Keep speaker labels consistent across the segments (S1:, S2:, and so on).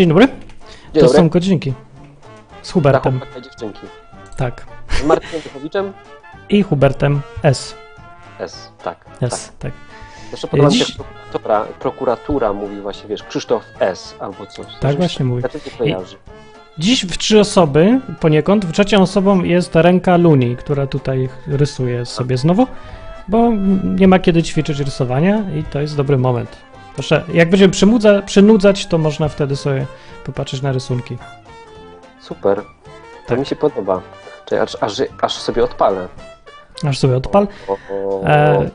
S1: Dzień dobry.
S2: Dzień
S1: to
S2: dobry.
S1: są godzinki. Z Hubertem.
S2: Dziewczynki.
S1: Tak.
S2: Z Martinem Duchowiczem?
S1: I Hubertem S.
S2: S, tak.
S1: S, tak.
S2: tak. Zresztą podoba mi się, prokuratura, prokuratura mówi właśnie, wiesz, Krzysztof S. albo coś.
S1: Tak właśnie mówi.
S2: Kojarzy.
S1: Dziś w trzy osoby poniekąd, w trzecią osobą jest ręka Luni, która tutaj rysuje sobie znowu, bo nie ma kiedy ćwiczyć rysowania i to jest dobry moment. Proszę, jak będziemy przymudza, przynudzać, to można wtedy sobie popatrzeć na rysunki.
S2: Super. To
S1: Tak.
S2: mi się podoba. Czekaj, aż, aż, aż sobie odpalę.
S1: Aż sobie odpal.
S2: O, o,
S1: E.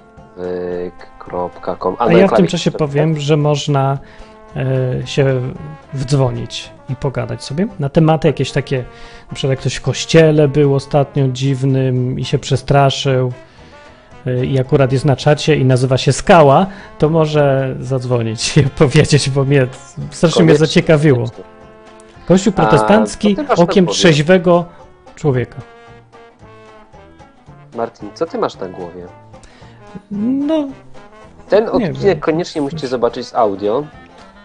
S1: A
S2: no
S1: ja w tym
S2: klawisz
S1: czasie powiem, że można e, się wdzwonić i pogadać sobie na tematy jakieś takie, na przykład jak ktoś w kościele był ostatnio dziwnym i się przestraszył i akurat jest na czacie i nazywa się Skała, to może zadzwonić i powiedzieć, bo mnie strasznie mnie zaciekawiło. Kościół
S2: A,
S1: protestancki
S2: na
S1: okiem
S2: głowie?
S1: trzeźwego człowieka.
S2: Martin, co ty masz na głowie?
S1: No,
S2: Ten odcinek koniecznie musicie zobaczyć z audio.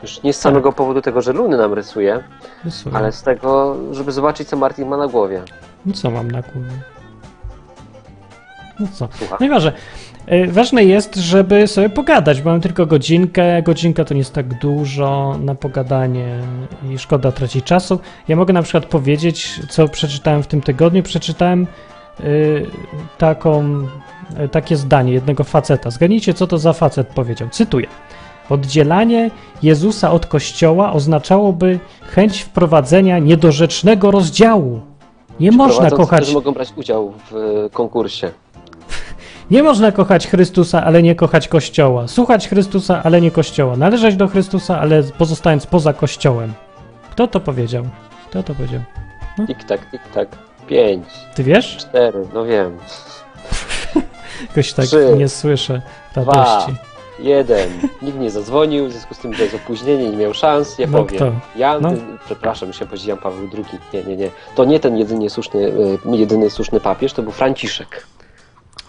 S2: Już nie z samego powodu tego, że Luny nam rysuje,
S1: rysuję.
S2: ale z tego, żeby zobaczyć, co Martin ma na głowie.
S1: No co mam na głowie? No co?
S2: Słucham.
S1: No i ważne. Jest, żeby sobie pogadać, bo mam tylko godzinkę. Godzinka to nie jest tak dużo na pogadanie i szkoda tracić czasu. Ja mogę na przykład powiedzieć, co przeczytałem w tym tygodniu. Przeczytałem y, taką, y, takie zdanie jednego faceta. Zgadnijcie, co to za facet powiedział. Cytuję. Oddzielanie Jezusa od Kościoła oznaczałoby chęć wprowadzenia niedorzecznego rozdziału. Nie można
S2: Prowadzący
S1: kochać
S2: też mogą brać udział w konkursie.
S1: Nie można kochać Chrystusa, ale nie kochać Kościoła. Słuchać Chrystusa, ale nie Kościoła. Należeć do Chrystusa, ale pozostając poza Kościołem. Kto to powiedział? Kto to powiedział?
S2: Tik tak, tik tak. Pięć,
S1: Ty wiesz?
S2: cztery, no wiem.
S1: Jakoś tak
S2: Trzy,
S1: nie słyszę
S2: dwa,
S1: radości.
S2: Jeden. Nikt nie zadzwonił, w związku z tym, że jest opóźnienie nie miał szans. Ja
S1: No
S2: powiem.
S1: kto?
S2: Jan,
S1: No.
S2: przepraszam, powiedzieć Jan Paweł II. Nie, nie, nie. To nie ten jedynie słuszny, e, jedyny słuszny papież, to był Franciszek.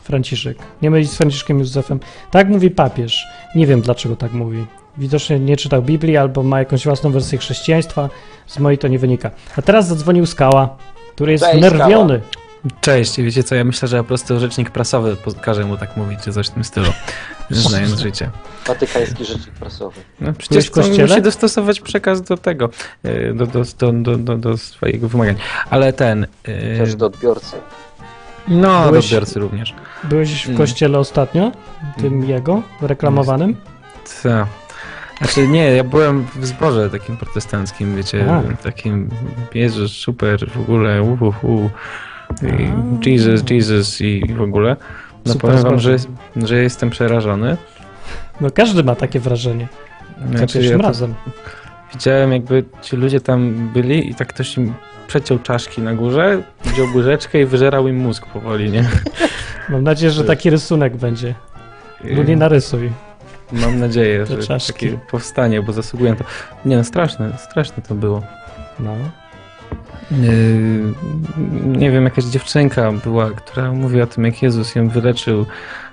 S1: Franciszek. Nie mylić z Franciszkiem Józefem. Tak mówi papież. Nie wiem, dlaczego tak mówi. Widocznie nie czytał Biblii albo ma jakąś własną wersję chrześcijaństwa. Z mojej to nie wynika. A teraz zadzwonił Skała, który jest
S2: Cześć,
S1: nerwiony.
S3: Cześć, i wiecie co, ja myślę, że po prostu rzecznik prasowy każe mu tak mówić, czy coś w tym stylu, znając życie.
S2: Watykański rzecznik prasowy.
S3: No, przecież
S1: w
S3: to
S1: kościele?
S3: musi dostosować przekaz do tego, e, do, do, do, do, do, do swojego wymagań. Ale ten, e,
S2: Też do odbiorcy.
S3: No,
S1: Byłeś-
S3: również.
S1: Byłeś w
S3: Mm.
S1: kościele ostatnio? Tym jego? Reklamowanym?
S3: Co? Znaczy nie, ja byłem w zborze takim protestanckim, wiecie,
S1: A.
S3: takim Jezus, super, w ogóle, uhuhu, i. Jesus, Jesus i w ogóle. No
S1: Super
S3: powiem wam, że, że jestem przerażony.
S1: No każdy ma takie wrażenie. Za
S3: Znaczy,
S1: pierwszym
S3: ja
S1: razem.
S3: Widziałem jakby ci ludzie tam byli i tak ktoś im przeciął czaszki na górze, wziął łyżeczkę i wyżerał im mózg powoli, nie?
S1: Mam nadzieję, że taki rysunek będzie. Bo nie narysuj.
S3: Mam nadzieję, że
S1: czaszki.
S3: takie powstanie, bo zasługują to. Nie no, straszne, straszne to było.
S1: No.
S3: Yy, nie wiem, jakaś dziewczynka była, która mówiła o tym, jak Jezus ją wyleczył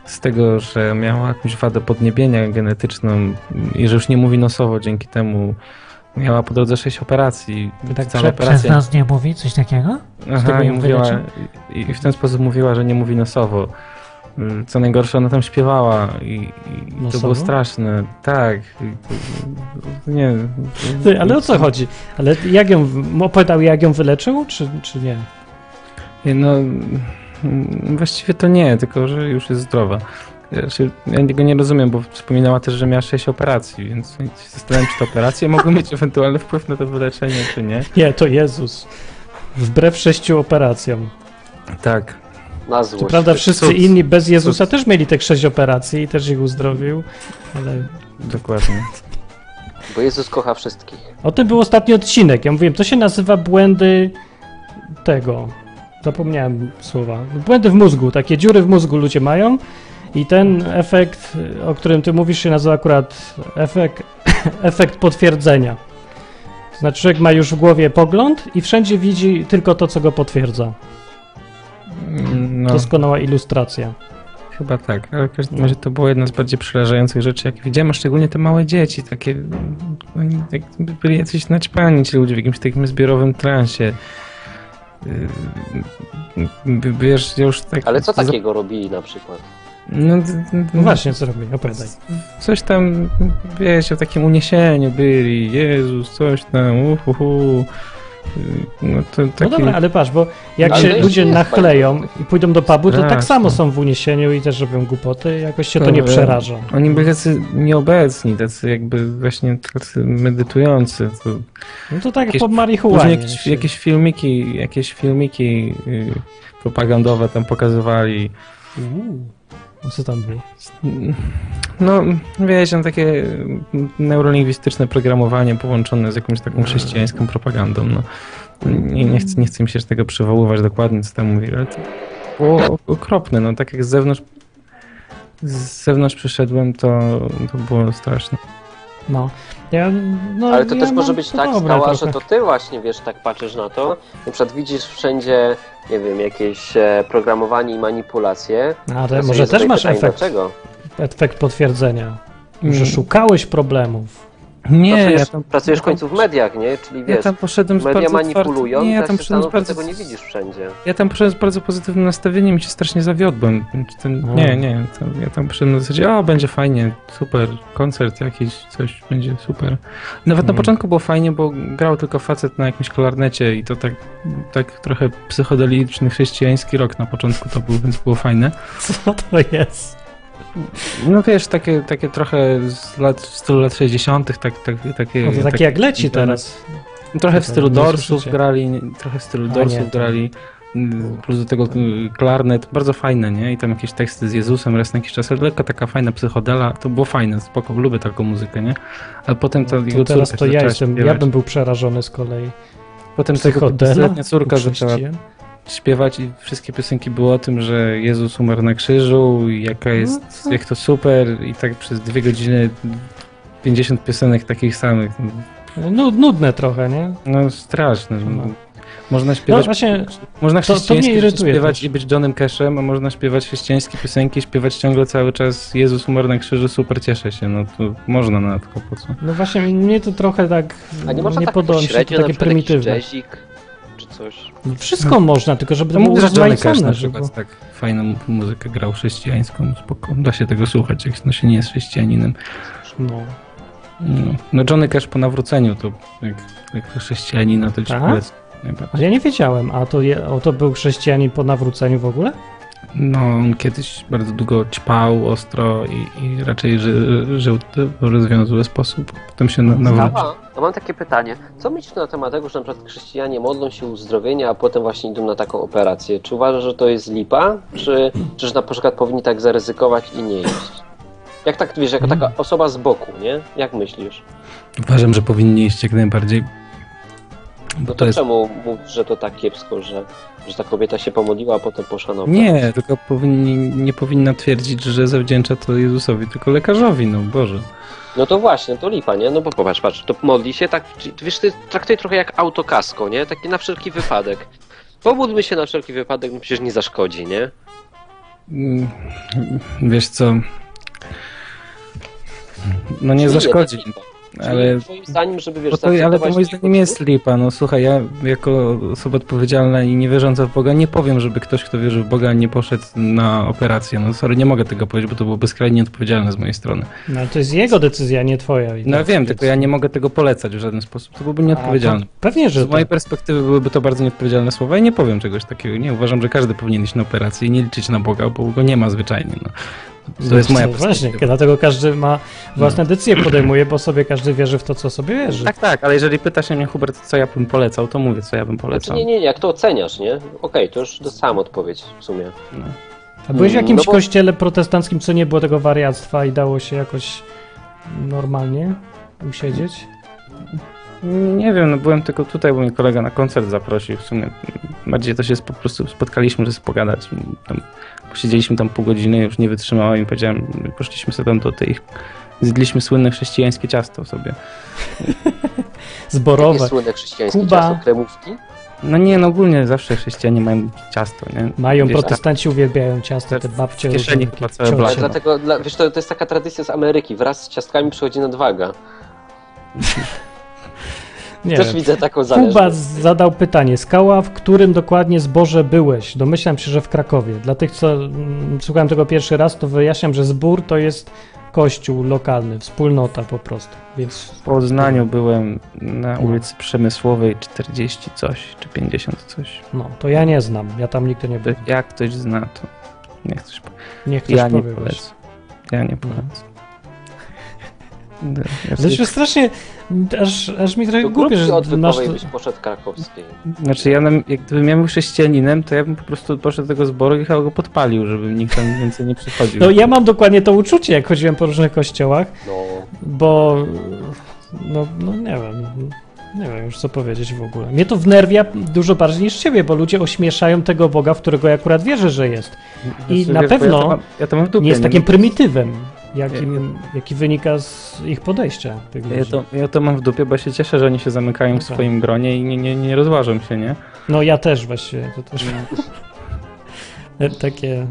S3: z tego, że miała jakąś wadę podniebienia genetyczną i że już nie mówi nosowo, dzięki temu miała po drodze sześć operacji.
S1: Tak prze-
S4: Przez
S3: operacja.
S4: nas nie mówi coś takiego?
S1: Z
S3: Aha, i, mówiła, i, i w ten sposób mówiła, że nie mówi nosowo. Mm, Co najgorsze, ona tam śpiewała i, i to było straszne. Tak. i- Nie.
S1: Ty, ale o co chodzi? Ale jak ją, opowiadał jak ją wyleczył, czy, czy nie?
S3: Nie, No, mm, właściwie to nie, tylko że już jest zdrowa. Znaczy, ja tego nie rozumiem, bo wspominała też, że miała sześć operacji, więc się zastanawiam, czy te operacje mogły mieć ewentualny wpływ na to wyleczenie, czy nie.
S1: Nie, to Jezus. Wbrew sześciu operacjom.
S3: Tak.
S2: Na
S1: Co
S2: złość.
S1: prawda wszyscy
S3: cud.
S1: inni bez Jezusa
S3: Cud.
S1: też mieli te sześć operacji i też ich uzdrowił, ale
S3: Dokładnie.
S2: Bo Jezus kocha wszystkich.
S1: o tym był ostatni odcinek. Ja mówiłem, to się nazywa błędy tego. Zapomniałem słowa. Błędy w mózgu, takie dziury w mózgu ludzie mają i ten efekt, o którym ty mówisz, się nazywa akurat efekt, efekt potwierdzenia. Znaczy, człowiek ma już w głowie pogląd i wszędzie widzi tylko to, co go potwierdza.
S3: No,
S1: Doskonała ilustracja.
S3: Chyba tak, ale w każdym razie to było jedna z bardziej przerażających rzeczy, jakie widziałem, a szczególnie te małe dzieci, takie, oni tak byli jacyś naćpani ci ludzie w jakimś takim zbiorowym transie. Yy, Wiesz, ja już tak...
S2: Ale co takiego robili na przykład?
S3: No, d- d-
S1: No właśnie, co robi? Opowiadaj.
S3: Coś tam, wiecie, w takim uniesieniu byli, Jezus, coś tam, uhuhu. No to
S1: No
S3: taki...
S1: dobra, ale patrz, bo jak
S2: Ale
S1: się ludzie nachleją i pójdą do pubu, to tak
S3: Straszne.
S1: samo są w uniesieniu i też robią głupoty, jakoś się to
S3: To,
S1: nie
S3: e,
S1: przeraża.
S3: Oni byli tacy nieobecni, tacy jakby właśnie tacy medytujący. To
S1: No to tak
S3: jakieś-
S1: po marihuanie.
S3: jakieś, jakieś filmiki, jakieś filmiki y, propagandowe tam pokazywali.
S1: Uuu, no co tam było?
S3: No, wiecie, no takie neurolingwistyczne programowanie połączone z jakąś taką chrześcijańską propagandą. No. Nie, nie, chcę, nie chcę mi się tego przywoływać dokładnie, co tam mówili, ale to było okropne. No, tak jak z zewnątrz z zewnątrz przyszedłem, to, to było straszne.
S1: No. Ja, no
S2: Ale to
S1: ja
S2: też może być tak skała, że to ty właśnie, wiesz, tak patrzysz na to. Na przykład widzisz wszędzie, nie wiem, jakieś e, programowanie i manipulacje.
S1: Ale
S2: To
S1: może też masz
S2: pytanie,
S1: efekt,
S2: Dlaczego?
S1: efekt potwierdzenia, że
S3: Mm.
S1: szukałeś problemów.
S3: Nie,
S2: pracujesz,
S3: ja tam,
S2: pracujesz w końcu w mediach, nie? Czyli
S3: ja
S2: wiesz,
S3: tam poszedłem
S2: media
S3: bardzo
S2: manipulują,
S3: nie, ja
S2: tak
S3: tam poszedłem
S2: staną,
S3: bardzo,
S2: tego nie widzisz wszędzie.
S3: ja tam poszedłem z bardzo pozytywnym nastawieniem i się strasznie zawiodłem. Czy to,
S1: O.
S3: nie, nie, to, ja tam poszedłem na zasadzie, o, będzie fajnie, super, koncert jakiś, coś będzie super. Nawet na
S1: Mm.
S3: początku było fajnie, bo grał tylko facet na jakimś klarnecie i to tak, tak trochę psychodeliczny chrześcijański rok na początku to był, więc było fajne.
S1: Co to jest?
S3: No wiesz, takie, takie trochę z lat, w stylu lat 60., tak, tak, takie.
S1: No to takie jak leci teraz.
S3: Trochę w stylu Dorsów grali, trochę w stylu Dorsów grali. Plus do tego y, klarnet, bardzo fajne, nie? I tam jakieś teksty z Jezusem raz na jakiś czas, ale lekka taka fajna psychodela, to było fajne, spoko, lubię taką muzykę, nie? Ale potem ta jego
S1: To teraz
S3: córka
S1: to ja jestem, ja
S3: śpiewać.
S1: bym był przerażony z kolei.
S3: Potem tego? 15-letnia córka zaczęła? Śpiewać i wszystkie piosenki były o tym, że Jezus umarł na krzyżu i jaka jest,
S1: No
S3: jak to super i tak przez dwie godziny 50 piosenek takich samych.
S1: No, nudne trochę, nie?
S3: No straszne.
S1: No.
S3: Można
S1: No
S3: śpiewać,
S1: właśnie,
S3: można
S1: to- to
S3: chrześcijańskie rzeczy
S1: irytuje
S3: śpiewać
S1: też.
S3: i być Johnem Cashem, a można śpiewać chrześcijańskie piosenki, śpiewać ciągle cały czas Jezus umarł na krzyżu, super, cieszę się. No to można na tylko po co.
S1: no właśnie mnie to trochę tak
S2: A nie można
S1: nie
S2: tak
S1: podoba mi się to takie prymitywne.
S2: jazzik coś?
S1: No Wszystko można, tylko żeby to
S3: To
S1: było
S3: Johnny Cash
S1: żeby...
S3: przykład tak fajną muzykę grał chrześcijańską, spoko. Da się tego słuchać, jak no się nie jest chrześcijaninem.
S1: No.
S3: No, no Johnny Cash po nawróceniu to jak, jak chrześcijanina to ci
S1: Tak?
S3: polecam.
S1: ja nie wiedziałem, a to, je, o, to był chrześcijanin po nawróceniu w ogóle?
S3: No, on kiedyś bardzo długo ćpał ostro i, i raczej ży, żył w rozwiązły sposób. Potem się na, nawrócił.
S2: Ja mam takie pytanie. Co myślisz na temat tego, że na przykład chrześcijanie modlą się uzdrowienia, a potem właśnie idą na taką operację? Czy uważasz, że to jest lipa? Czy, czy że na przykład powinni tak zaryzykować i nie iść? Jak tak, wiesz, jako taka osoba z boku, nie? Jak myślisz?
S3: Uważam, że powinni iść jak najbardziej. Bo to
S2: to
S3: jest...
S2: czemu mówisz, że to tak kiepsko, że, że ta kobieta się pomodliła, a potem operację?
S3: Nie, tylko powinni, nie powinna twierdzić, że zawdzięcza to Jezusowi, tylko lekarzowi, no Boże.
S2: No to właśnie, to lipa, nie? No bo popatrz, patrz, to modli się tak, wiesz, ty traktuj trochę jak autokasko, nie? Takie na wszelki wypadek. Pomódlmy się na wszelki wypadek, no przecież nie zaszkodzi, nie?
S3: Mm, Wiesz co? No nie zaszkodzi, ale...
S2: Twoim zdaniem, żeby wiesz,
S3: to, ale to moim zdaniem jest lipa. No słuchaj, ja jako osoba odpowiedzialna i nie wierząca w Boga nie powiem, żeby ktoś, kto wierzy w Boga, nie poszedł na operację. No sorry, nie mogę tego powiedzieć, bo to byłoby skrajnie nieodpowiedzialne z mojej strony.
S1: No ale to jest jego decyzja, nie twoja. i
S3: No
S1: tak,
S3: wiem,
S1: więc-
S3: tylko ja nie mogę tego polecać w żaden sposób. To byłoby
S1: A,
S3: nieodpowiedzialne.
S1: to Pewnie, że
S3: Z mojej
S1: tak.
S3: perspektywy byłyby to bardzo nieodpowiedzialne słowa i nie powiem czegoś takiego. Nie uważam, że każdy powinien iść na operację i nie liczyć na Boga, bo go nie ma zwyczajnie. No. To jest moja
S1: No Właśnie,
S3: perspektywa.
S1: dlatego każdy ma własne decyzje podejmuje, bo sobie każdy wierzy w to, co sobie wierzy.
S3: Tak, tak, ale jeżeli pytasz mnie, Hubert, co ja bym polecał, to mówię, co ja bym
S2: Znaczy,
S3: polecał.
S2: nie, nie, nie, jak to oceniasz, nie? Okej, to już dostałem odpowiedź w sumie.
S3: No.
S1: A byłeś w
S2: Mm,
S1: jakimś
S2: no bo-
S1: kościele protestanckim, co nie było tego wariactwa i dało się jakoś normalnie usiedzieć?
S3: Nie wiem, no byłem tylko tutaj, bo mnie kolega na koncert zaprosił. W sumie bardziej to się po prostu spotkaliśmy, żeby pogadać. Tam, posiedzieliśmy tam pół godziny, już nie wytrzymałem i powiedziałem, poszliśmy sobie tam do tych, zjedliśmy słynne chrześcijańskie ciasto sobie.
S1: Zborowe.
S2: Jakie słynne chrześcijańskie
S1: Kuba.
S2: ciasto, kremówki?
S3: No nie, no ogólnie zawsze chrześcijanie mają ciasto, nie?
S1: Mają,
S3: Wiesz,
S1: protestanci uwielbiają ciasto, te
S3: w
S1: babcie
S3: kieszeni chyba całe
S1: ciocie.
S3: blato.
S2: Ale dlatego, dla, wiesz, to, to jest taka tradycja z Ameryki. Wraz z ciastkami przychodzi nadwaga.
S1: Nie
S2: Też
S1: wiem.
S2: widzę taką
S1: Kuba
S2: zależność.
S1: zadał pytanie. Skała, w którym dokładnie zborze byłeś? Domyślam się, że w Krakowie. Dla tych, co mm, słuchałem tego pierwszy raz, to wyjaśniam, że zbór to jest kościół lokalny, wspólnota po prostu. Więc
S3: W Poznaniu byłem na ulicy Przemysłowej 40 coś, czy 50 coś.
S1: no, to ja nie znam. Ja tam nigdy nie
S3: To
S1: byłem.
S3: Jak ktoś zna, to niech ktoś powie.
S1: Niech ktoś
S3: Ja nie
S1: powie. właśnie.
S3: polecę. Ja nie polecę. No, Ja
S1: Zresztą
S3: sobie,
S1: strasznie, aż, aż mi trochę
S2: Do
S1: głupie, że masz...
S2: odwykowej byś poszedł krakowskiej.
S3: znaczy ja, nam- jak gdybym ja był chrześcijaninem, to ja bym po prostu poszedł do tego zboru i chyba go podpalił, żeby nikt tam więcej nie przychodził.
S1: No ja mam dokładnie to uczucie, jak chodziłem po różnych kościołach,
S2: No,
S1: bo no, no nie wiem, nie wiem już co powiedzieć w ogóle. Mnie to wnerwia dużo bardziej niż ciebie, bo ludzie ośmieszają tego Boga, w którego ja akurat wierzę, że jest. i
S3: Znaczy,
S1: na
S3: wiesz,
S1: pewno
S3: Ja to mam, ja to dupie,
S1: Nie jest
S3: nie?
S1: takim prymitywem, jakim, jaki wynika z ich podejścia. Tych
S3: Ja to, ja to mam w dupie, bo się cieszę, że oni się zamykają w
S1: Dobra.
S3: swoim gronie i nie, nie, nie rozważą się, nie?
S1: No ja też właściwie, to też takie...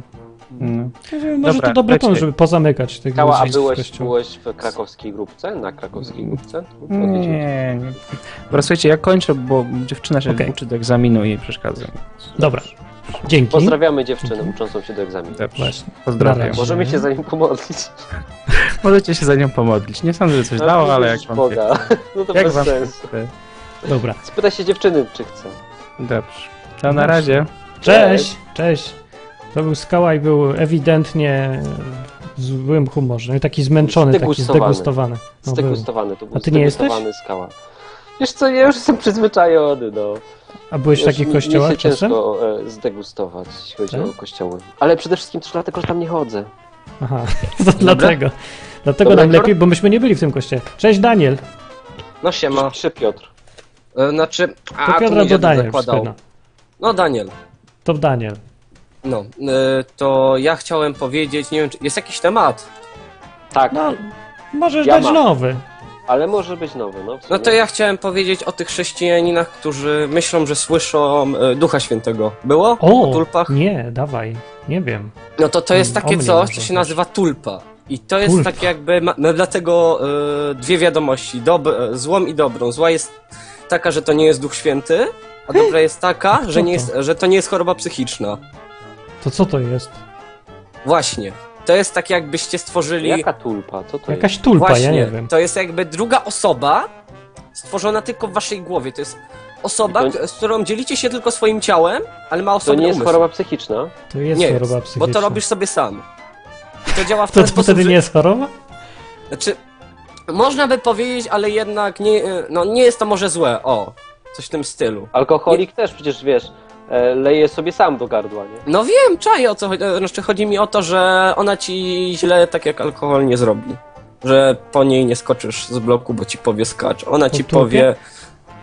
S3: No.
S1: Może
S3: Dobra,
S1: to dobry
S3: lecie.
S1: pomysł, żeby pozamykać tych
S2: Kała, a
S1: ludzi z
S2: byłeś, byłeś w krakowskiej grupce? Na krakowskiej grupce?
S3: Nie, nie. Dobra, słuchajcie, ja kończę, bo dziewczyna się
S1: Okej.
S3: uczy do egzaminu i przeszkadza.
S1: Dobra, dzięki.
S2: Pozdrawiamy dziewczynę uczącą się do egzaminu.
S3: Dobrze,
S1: Właśnie.
S3: pozdrawiam.
S1: Razie.
S2: Możemy się za nim pomodlić.
S3: Możecie się za nią pomodlić. Nie sądzę, że coś dało, ale jak wam
S2: Boga. No to
S3: Jak
S2: bez
S3: wam
S2: sensu.
S1: Dobra.
S2: Spytaj się dziewczyny, czy chce.
S3: Dobrze. To na razie.
S1: Cześć, cześć. To był Skała i był ewidentnie w złym humorze. No i Taki zmęczony, taki
S2: Zdegustowany.
S1: zdegustowany. No, był.
S2: Zdegustowany, to był
S1: A ty nie jesteś?
S2: zdegustowany skała. Wiesz co, ja już jestem przyzwyczajony, no.
S1: A byłeś w takich kościołach
S2: Mi się
S1: czasem?
S2: ciężko e, zdegustować, jeśli chodzi
S1: Tak?
S2: o kościoły. Ale przede wszystkim też dlatego, że tam nie chodzę.
S1: Aha, to dlatego. Dlatego
S2: Dobra,
S1: nam lepiej, bo myśmy nie byli w tym kościele. Cześć Daniel.
S4: No siema.
S2: Czy Piotr?
S4: E, Znaczy, a,
S1: To
S4: tu
S1: Piotra
S4: nie
S1: do Daniel.
S4: zakładał. No Daniel.
S1: To Daniel.
S4: No, e, to ja chciałem powiedzieć, nie wiem, czy jest jakiś temat.
S2: Tak,
S1: No, możesz
S2: Ja
S1: dać
S2: mam.
S1: nowy.
S2: Ale może być nowy, no.
S4: No to ja chciałem powiedzieć o tych chrześcijaninach, którzy myślą, że słyszą e, Ducha Świętego. Było?
S1: O,
S4: O tulpach?
S1: nie, dawaj. Nie wiem.
S4: No to to jest
S1: O
S4: takie
S1: mnie
S4: coś,
S1: może
S4: co się nazywa tulpa. I to jest
S1: Tulpa.
S4: tak jakby, ma, no dlatego e, dwie wiadomości, dob, e, złą i dobrą. Zła jest taka, że to nie jest Duch Święty, a dobra jest taka, że, nie
S1: to?
S4: jest, że to nie jest choroba psychiczna.
S1: To co to jest?
S4: Właśnie. To jest tak jakbyście stworzyli...
S2: Jaka tulpa? Co to
S1: Jakaś
S2: jest?
S1: tulpa,
S4: Właśnie,
S1: ja nie wiem.
S4: to jest jakby druga osoba stworzona tylko w waszej głowie. To jest osoba,
S2: To-
S4: k- z którą dzielicie się tylko swoim ciałem, ale ma
S2: To
S4: osobny
S2: nie jest
S4: umysł.
S2: choroba psychiczna?
S1: To jest
S4: nie
S1: choroba
S4: jest,
S1: psychiczna.
S4: bo to robisz sobie sam. I to działa w
S1: To,
S4: ten
S1: to
S4: sposób,
S1: wtedy
S4: że...
S1: nie jest choroba?
S4: Znaczy, można by powiedzieć, ale jednak nie, no, nie jest to może złe. O, coś w tym stylu.
S2: Alkoholik też przecież, wiesz, leje sobie sam do gardła, nie?
S4: No wiem, czaję o co chodzi. Znaczy, chodzi mi o to, że ona ci źle tak jak alkohol nie zrobi. Że po niej nie skoczysz z bloku, bo ci powie skacz. Ona ci powie...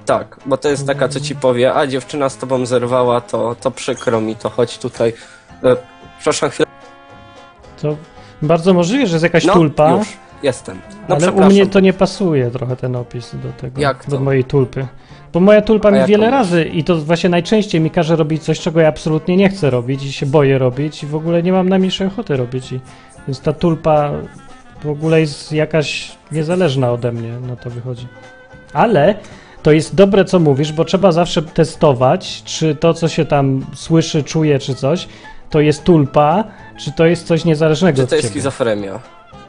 S4: Tak, bo to jest taka, co ci powie, a dziewczyna z tobą zerwała, to, to przykro mi, to chodź tutaj. E, przepraszam chwilę.
S1: To bardzo możliwe, że jest jakaś
S4: No,
S1: tulpa,
S4: już, jestem. No
S1: ale u mnie to nie pasuje trochę ten opis do tego,
S4: Jak
S1: do
S4: to?
S1: mojej tulpy. Bo moja tulpa
S4: A
S1: mi wiele
S4: masz?
S1: razy i to właśnie najczęściej mi każe robić coś, czego ja absolutnie nie chcę robić i się boję robić i w ogóle nie mam najmniejszej ochoty robić. I, więc ta tulpa w ogóle jest jakaś niezależna ode mnie, na to wychodzi. Ale to jest dobre, co mówisz, bo trzeba zawsze testować, czy to, co się tam słyszy, czuje, czy coś, to jest tulpa, czy to jest coś niezależnego
S4: Czy
S1: od
S4: to jest
S1: ciebie.
S4: schizofrenia?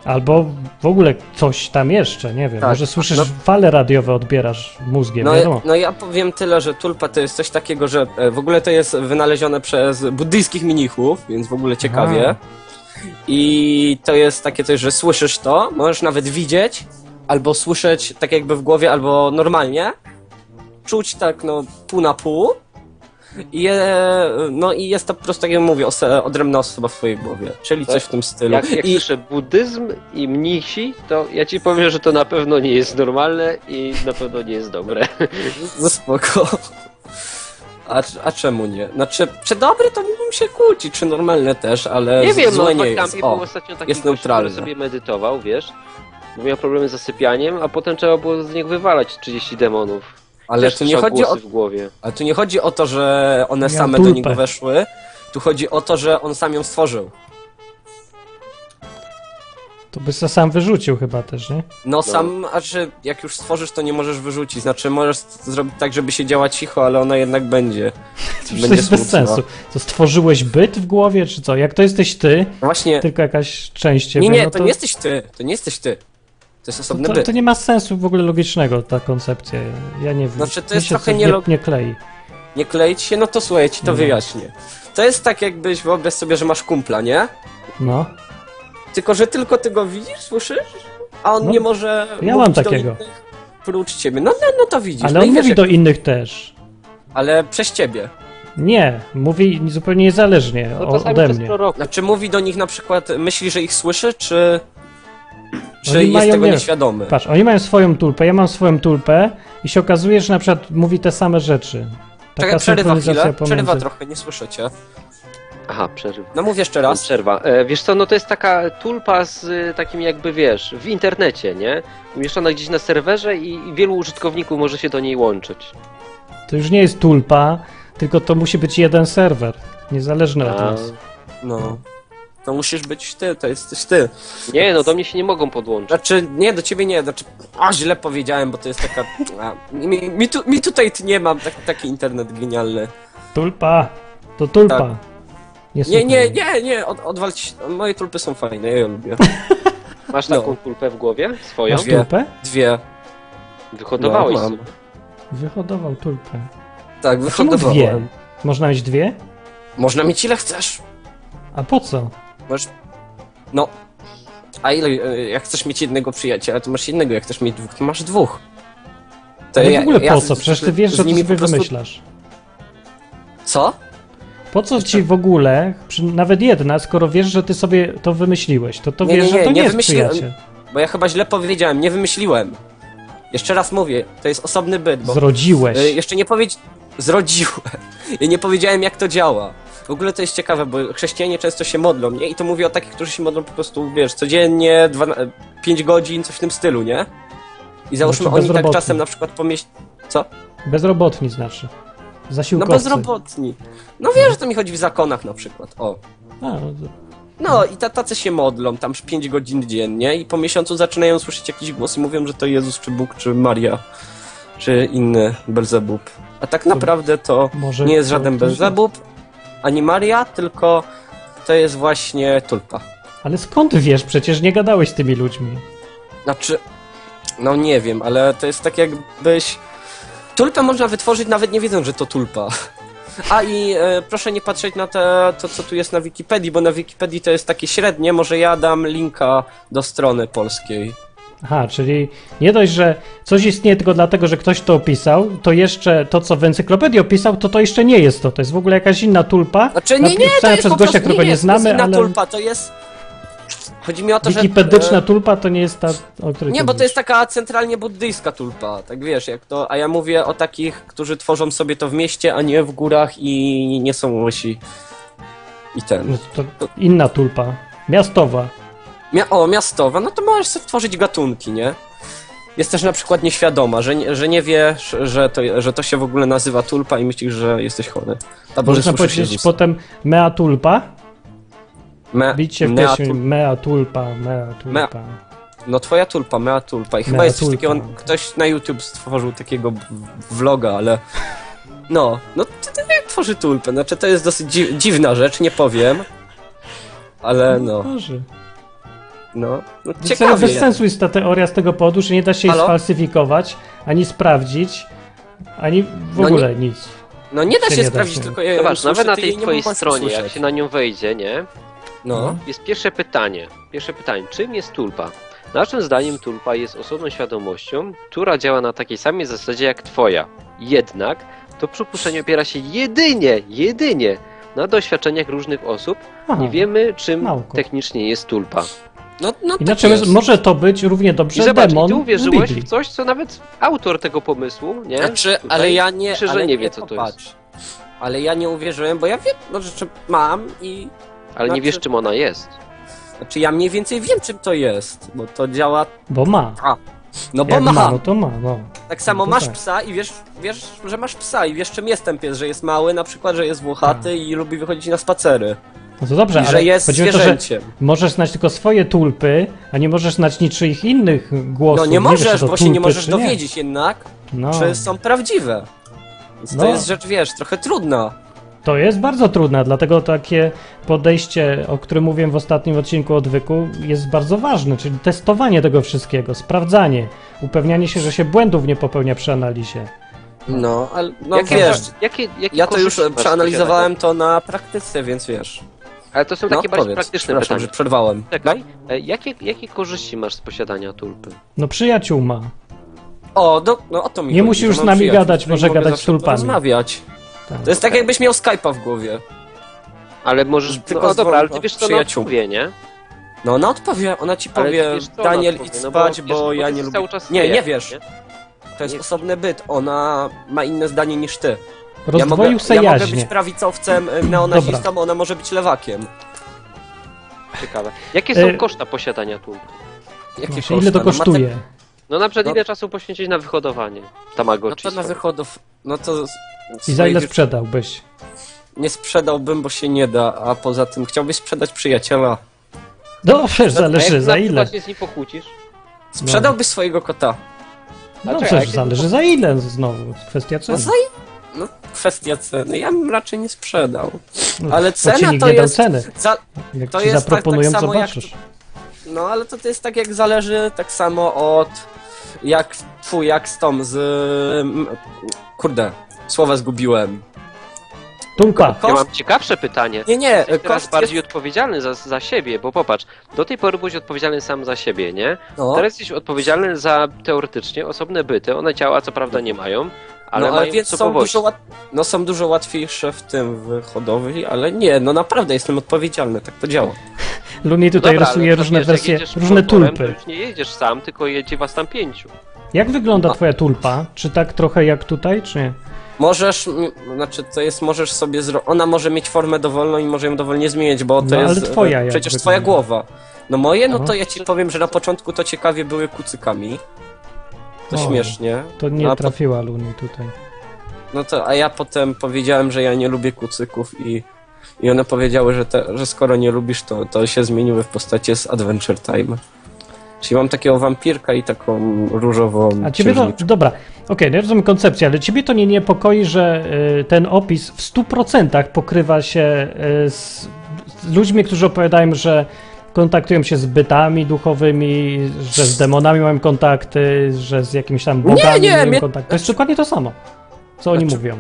S1: Albo w ogóle coś tam jeszcze, nie wiem.
S4: Tak.
S1: Może słyszysz
S4: No-
S1: fale radiowe, odbierasz mózgiem,
S4: No,
S1: wiadomo.
S4: no ja powiem tyle, że tulpa to jest coś takiego, że e, w ogóle to jest wynalezione przez buddyjskich mnichów, więc w ogóle ciekawie.
S1: Aha.
S4: I to jest takie coś, że słyszysz to, możesz nawet widzieć, albo słyszeć tak jakby w głowie, albo normalnie. Czuć tak, no, pół na pół. I, je, no i jest to po prostu, tak jak mówię, ose, odrębna osoba w twojej głowie, czyli coś w tym stylu.
S2: Jak, jak
S4: I,
S2: słyszę buddyzm i mnisi, to ja ci powiem, że to na pewno nie jest normalne i na pewno nie jest dobre.
S4: No spoko. A, a czemu nie? Znaczy, czy dobre to mógłbym się kłócić, czy normalne też, ale
S2: Nie wiem, no
S4: złe nie
S2: faktami
S4: jest. O,
S2: ostatnio taki
S4: jest
S2: gość,
S4: neutralne.
S2: który sobie medytował, wiesz, bo miał problemy z zasypianiem, a potem trzeba było z niego wywalać 30 demonów.
S4: Ale tu nie, chodzi o,
S2: w głowie.
S4: ale tu nie chodzi o to, że one
S1: Ja
S4: same
S1: tulpę.
S4: do niego weszły. Tu chodzi o to, że on sam ją stworzył.
S1: To by se sam wyrzucił chyba też, nie?
S4: No, sam, a że jak już stworzysz, to nie możesz wyrzucić. Znaczy, możesz zrobić tak, żeby się działa cicho, ale ona jednak będzie.
S1: To już to jest bez sensu. To stworzyłeś byt w głowie, czy co? Jak to jesteś ty,
S4: No właśnie.
S1: tylko jakaś część ciebie,
S4: Nie, nie,
S1: no
S4: to nie jesteś ty. To nie jesteś ty. To jest osobny
S1: to,
S4: byt.
S1: to nie ma sensu w ogóle logicznego, ta koncepcja. Ja nie wiem.
S4: Znaczy, to jest trochę
S1: nie,
S4: nielog-
S1: nie klei.
S4: Nie kleić się, no to słuchaj, ci to
S1: Nie.
S4: wyjaśnię. To jest tak, jakbyś wyobraź sobie, że masz kumpla, nie?
S1: No.
S4: Tylko, że tylko ty go widzisz, słyszysz? A on
S1: No,
S4: nie może.
S1: ja
S4: mówić
S1: mam
S4: do
S1: takiego.
S4: innych Prócz ciebie. No, no, no to widzisz.
S1: Ale
S4: no
S1: on mówi
S4: jak-
S1: do innych też.
S4: Ale przez ciebie.
S1: Nie, mówi zupełnie niezależnie
S2: No
S1: ode mnie.
S4: Znaczy mówi do nich na przykład, myśli, że ich słyszy, czy. Czy
S1: Oni
S4: jest
S1: mają,
S4: tego
S1: nie-
S4: nieświadomy?
S1: Patrz, oni mają swoją tulpę, ja mam swoją tulpę i się okazuje, że na przykład mówi te same rzeczy. Taka
S4: Czekaj, przerywa
S1: synchronizacja
S4: chwilę.
S1: pomiędzy...
S4: Przerywa trochę, nie słyszycie.
S2: Aha, przerywa.
S4: No mów jeszcze raz.
S2: Przerwa. E, wiesz co, no to jest taka tulpa z y, takim jakby, wiesz, w internecie, nie? Umieszczona gdzieś na serwerze i, i wielu użytkowników może się do niej łączyć.
S1: To już nie jest tulpa, tylko to musi być jeden serwer, niezależny od
S2: A,
S1: nas.
S4: No. To musisz być ty, to jesteś ty.
S2: nie, no do mnie się nie mogą podłączyć.
S4: Znaczy, nie, do ciebie nie, znaczy, a źle powiedziałem, bo to jest taka, a, mi, mi, tu, mi tutaj nie mam, tak, taki internet genialny.
S1: Tulpa! To tulpa!
S4: Tak.
S1: Nie,
S4: Nie, nie, nie, nie, od, odwalć, moje tulpy są fajne, ja je lubię.
S2: Masz
S4: no.
S2: taką tulpę w głowie? Swoją?
S1: Masz
S4: Dwie.
S1: tulpę?
S4: Dwie,
S2: Wyhodowałeś
S4: No.
S1: Wyhodował tulpę.
S4: tak,
S1: Czemu
S4: wyhodowałem.
S1: dwie? Można mieć dwie?
S4: Można mieć ile chcesz.
S1: A po co?
S4: Masz, no, a ile, e, jak chcesz mieć jednego przyjaciela, to masz jednego, jak chcesz mieć dwóch, to masz dwóch. To
S1: Ale
S4: ja-
S1: w ogóle
S4: ja
S1: po
S4: z-
S1: co? Przecież ty wiesz, że
S4: nimi
S1: sobie
S4: prostu-
S1: wymyślasz.
S4: Co?
S1: Po co ci w ogóle, nawet jedna, skoro wiesz, że ty sobie to wymyśliłeś, to to
S4: Nie,
S1: wiesz,
S4: nie,
S1: że to
S4: nie,
S1: nie,
S4: nie
S1: jest
S4: wymyśliłem.
S1: przyjaciel.
S4: Bo ja chyba źle powiedziałem, nie wymyśliłem. Jeszcze raz mówię, to jest osobny byt, bo
S1: Zrodziłeś.
S4: e, jeszcze nie powiedzi... Zrodziłem. Ja nie powiedziałem jak to działa. W ogóle to jest ciekawe, bo chrześcijanie często się modlą, nie? I to mówię o takich, którzy się modlą po prostu, wiesz, codziennie, 5 godzin, coś w tym stylu, nie? I załóżmy,
S1: Znaczy
S4: oni tak czasem na przykład pomieść... Co?
S1: Bezrobotni znaczy.
S4: No
S1: Zasiłkowcy.
S4: bezrobotni. No wiesz, że to mi chodzi w zakonach na przykład, o.
S1: A, no to-
S4: No i ta- tacy się modlą, tam 5 godzin dziennie i po miesiącu zaczynają słyszeć jakiś głos i mówią, że to Jezus, czy Bóg, czy Maria, czy inny Belzebub. A tak naprawdę to nie jest
S1: to-
S4: żaden
S1: to-
S4: Belzebub, ani Maria, tylko to jest właśnie tulpa.
S1: Ale skąd wiesz? Przecież nie gadałeś z tymi ludźmi.
S4: Znaczy, no nie wiem, ale to jest tak jakbyś... Tulpę można wytworzyć nawet nie wiedząc, że to tulpa. A i e, proszę nie patrzeć na te, to, co tu jest na Wikipedii, bo na Wikipedii to jest takie średnie, może ja dam linka do strony polskiej.
S1: Aha, czyli nie dość, że coś istnieje tylko dlatego, że ktoś to opisał, to jeszcze to, co w encyklopedii opisał, to to jeszcze nie jest to. To jest w ogóle jakaś inna tulpa.
S4: Znaczy nie, nie, to jest
S1: przez
S4: po
S1: gościa, którego nie,
S4: to
S1: znamy,
S4: jest inna
S1: ale
S4: tulpa, to jest... Chodzi mi o to, że...
S1: wikipedyczna
S4: e,
S1: tulpa to nie jest ta, o której
S4: Nie, bo to
S1: mówisz.
S4: jest taka centralnie buddyjska tulpa, tak wiesz, jak to, a ja mówię o takich, którzy tworzą sobie to w mieście, a nie w górach i nie są łysi. I ten.
S1: No to inna tulpa. Miastowa.
S4: Mia o, miastowa, no to możesz sobie tworzyć gatunki, nie? Jest też na przykład nieświadoma, że nie, że nie wiesz, że to, że to się w ogóle nazywa tulpa i myślisz, że jesteś chory. Albo
S1: Można powiedzieć
S4: Jezusa.
S1: potem mea tulpa.
S4: Me,
S1: Bić się w
S4: mea tul-
S1: mea tulpa, mea tulpa.
S4: No twoja tulpa, mea tulpa. I chyba
S1: Mea
S4: jest coś
S1: tulpa.
S4: takiego, on, ktoś na YouTube stworzył takiego vloga, ale... No, no to, to jak tworzy tulpę? Znaczy to jest dosyć dzi dziwna rzecz, nie powiem. Ale no,
S1: Może.
S4: No, no ciekawie.
S1: Bez sensu jest ta teoria z tego powodu, że nie da się jej
S4: Halo?
S1: sfalsyfikować, ani sprawdzić, ani w
S4: No
S1: ogóle nic.
S4: No nie da
S1: się
S4: się,
S1: nie da
S4: sprawdzić,
S1: się.
S4: tylko ja
S2: Zobacz,
S4: słyszę,
S2: nawet na
S4: ty
S2: tej
S4: nie
S2: twojej stronie, jak się na nią wejdzie, nie?
S4: No,
S2: Jest pierwsze pytanie. Pierwsze pytanie. Czym jest tulpa? Naszym zdaniem tulpa jest osobną świadomością, która działa na takiej samej zasadzie jak twoja. Jednak to przypuszczenie opiera się jedynie, jedynie na doświadczeniach różnych osób.
S1: Aha.
S2: Nie wiemy, czym
S1: Nauko.
S2: technicznie jest tulpa.
S4: No, no
S1: Inaczej
S4: tak jest.
S1: może to być równie
S2: I
S1: dobrze
S2: zobacz,
S1: demon
S2: i ty uwierzyłeś
S1: w Biblii.
S2: w coś, co nawet autor tego pomysłu, nie?
S4: Znaczy,
S2: Tutaj
S4: ale ja nie,
S2: że
S4: ale
S2: nie wie, co to jest.
S4: popatrz. Ale ja nie uwierzyłem, bo ja wiem, no rzeczy mam i...
S2: Ale nie
S4: Znaczy-
S2: wiesz, czym ona jest.
S4: Znaczy ja mniej więcej wiem, czym to jest, bo to działa
S1: Bo ma.
S4: No bo
S1: Jak
S4: ma.
S1: ma, no to ma, no.
S4: Tak samo
S1: No to
S4: masz
S1: tak.
S4: psa i wiesz, wiesz, że masz psa i wiesz czym jest ten pies, że jest mały, na przykład, że jest włochaty i lubi wychodzić na spacery.
S1: No to dobrze,
S4: I
S1: ale
S4: że jest
S1: chodzi o to, że
S4: zwierzęciem.
S1: możesz znać tylko swoje tulpy, a nie możesz znać niczyich innych głosów.
S4: No nie możesz, bo się nie możesz
S1: czy nie.
S4: dowiedzieć jednak,
S1: No,
S4: czy są prawdziwe. Więc
S1: No.
S4: to jest rzecz, wiesz, trochę trudna.
S1: to jest bardzo trudne, dlatego takie podejście, o którym mówiłem w ostatnim odcinku odwyku, jest bardzo ważne, czyli testowanie tego wszystkiego, sprawdzanie, upewnianie się, że się błędów nie popełnia przy analizie.
S4: No, ale no
S2: Jakie,
S4: wiesz,
S2: jakie, jakie
S4: ja to już przeanalizowałem to na praktyce, więc wiesz.
S2: Ale to są
S4: No,
S2: takie bardziej
S4: powiedz,
S2: praktyczne pytania.
S4: że przerwałem.
S2: Czekaj, e, jakie, jakie korzyści masz z posiadania tulpy?
S1: No przyjaciół ma.
S4: O, do, no o to mi
S1: Nie
S4: chodzi,
S1: musi już z nami
S4: przyjaciół,
S1: gadać, może gadać z tulpami.
S4: porozmawiać.
S1: Tak.
S4: To jest tak, jakbyś miał Skype'a w głowie.
S2: Ale możesz,
S4: Tylko
S2: no dobra, ale ty wiesz co ona
S4: przyjaciół.
S2: odpowie, nie?
S4: No ona odpowie, ona ci
S2: Ale
S4: powie,
S2: wiesz,
S4: Daniel
S2: odpowie,
S4: idź
S2: no bo
S4: spać,
S2: wiesz,
S4: bo
S2: bo
S4: ja nie lubię... Nie, nie wiesz.
S2: nie?
S4: To jest
S2: Nie.
S4: osobny byt, ona ma inne zdanie niż ty. Ja mogę,
S1: Rozdwoił se
S4: ja mogę
S1: jaźnie.
S4: być prawicowcem, y, neonazistą, ona może być lewakiem.
S2: Ciekawe. Jakie są
S1: E,
S2: koszta posiadania tulpy?
S4: Jakie
S1: Właśnie, ile to
S4: koszta? No,
S1: kosztuje?
S2: No na przykład
S4: No-
S2: ile czasu poświęcić na wyhodowanie
S4: No
S2: Tamagotchi?
S4: to na wychodów, no to...
S1: I za ile sprzedałbyś?
S4: Nie sprzedałbym, bo się nie da, a poza tym chciałbyś sprzedać przyjaciela.
S1: No przecież
S2: A
S1: zależy za ile.
S2: się z nim pokłócisz?
S4: Sprzedałbyś swojego kota.
S1: No
S2: czekaj,
S1: przecież zależy za ile znowu. Kwestia
S4: No,
S1: ceny.
S4: za... no kwestia ceny, ja bym raczej nie sprzedał.
S1: No,
S4: ale cena to jest-
S1: ceny.
S4: Za...
S1: Jak
S4: to
S1: ci
S4: jest tak-
S1: zaproponują,
S4: tak samo jak-
S1: zobaczysz.
S4: No ale to, to jest tak jak zależy tak samo od jak twój, jak z tą z... Kurde, słowa zgubiłem.
S1: Tulpa.
S2: Ja
S4: Koszt?
S2: mam ciekawsze pytanie.
S4: Nie, nie,
S2: Jesteś teraz
S4: koszt
S2: bardziej
S4: jest...
S2: odpowiedzialny za, za siebie, bo popatrz, do tej pory byłeś odpowiedzialny sam za siebie, nie?
S4: No,
S2: Teraz jesteś odpowiedzialny za teoretycznie osobne byty. One ciała co prawda nie mają, ale
S4: no, ale więc są dużo, łat... no są dużo łatwiejsze w tym w hodowli, ale nie, no naprawdę jestem odpowiedzialny, tak to działa.
S1: Luni tutaj
S2: Dobra,
S1: rysuje
S2: ale
S1: różne
S2: wiesz,
S1: wersje, różne tulpy.
S2: To już nie jedziesz sam, tylko jedzie was tam pięciu.
S1: Jak wygląda twoja tulpa? Czy tak trochę jak tutaj, czy nie?
S4: Możesz, znaczy to jest, możesz sobie zro... Ona może mieć formę dowolną i może ją dowolnie zmienić, bo to
S1: No, ale
S4: jest
S1: twoja
S4: e, przecież
S1: wygląda?
S4: twoja głowa. No moje, no to ja ci powiem, że na początku to ciekawie były kucykami. To
S1: O,
S4: śmiesznie.
S1: To nie
S4: A po-
S1: trafiła Luni tutaj.
S4: No to, a ja potem powiedziałem, że ja nie lubię kucyków i, i one powiedziały, że, te, że skoro nie lubisz, to, to się zmieniły w postaci z Adventure Time. Czyli mam takiego wampirka i taką różową
S1: A ciebie to, dobra, okej, no ja rozumiem koncepcję, ale ciebie to nie niepokoi, że y, ten opis w 100% pokrywa się y, z, z ludźmi, którzy opowiadają, że kontaktują się z bytami duchowymi, że z demonami mają kontakty, że z jakimiś tam bogami
S4: nie,
S1: mają
S4: mnie-
S1: kontakty. To jest dokładnie to samo, co oni
S4: Znaczy-
S1: mówią.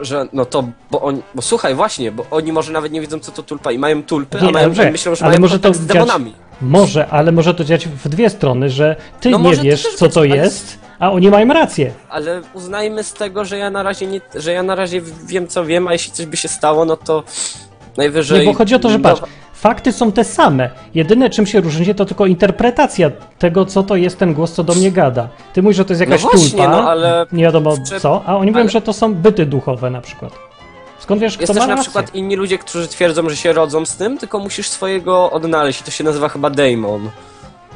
S4: Że no to, bo oni, bo słuchaj właśnie, bo oni może nawet nie wiedzą co to tulpa i mają tulpy,
S1: Nie,
S4: a mają,
S1: dobrze,
S4: myślą, że
S1: ale
S4: mają
S1: może to
S4: z
S1: dziać-
S4: demonami.
S1: Może, ale może to dziać w dwie strony, że ty
S4: No
S1: nie wiesz, co
S4: być,
S1: to
S4: ale-
S1: jest, a oni mają rację.
S4: Ale uznajmy z tego, że ja na razie nie, że ja na razie wiem co wiem, a jeśli coś by się stało, no to najwyżej...
S1: Nie, bo chodzi o to, że patrz, fakty są te same. Jedyne czym się różni, to tylko interpretacja tego, co to jest ten głos, co do mnie gada. Ty mówisz, że to jest jakaś
S4: no właśnie,
S1: tulpa,
S4: no ale
S1: nie wiadomo
S4: Czy-
S1: co, a oni mówią,
S4: ale-
S1: że to są byty duchowe na przykład. Skąd wiesz,
S4: jest
S1: kto
S4: też
S1: ma
S4: na
S1: rację?
S4: przykład inni ludzie, którzy twierdzą, że się rodzą z tym, tylko musisz swojego odnaleźć to się nazywa chyba Daemon.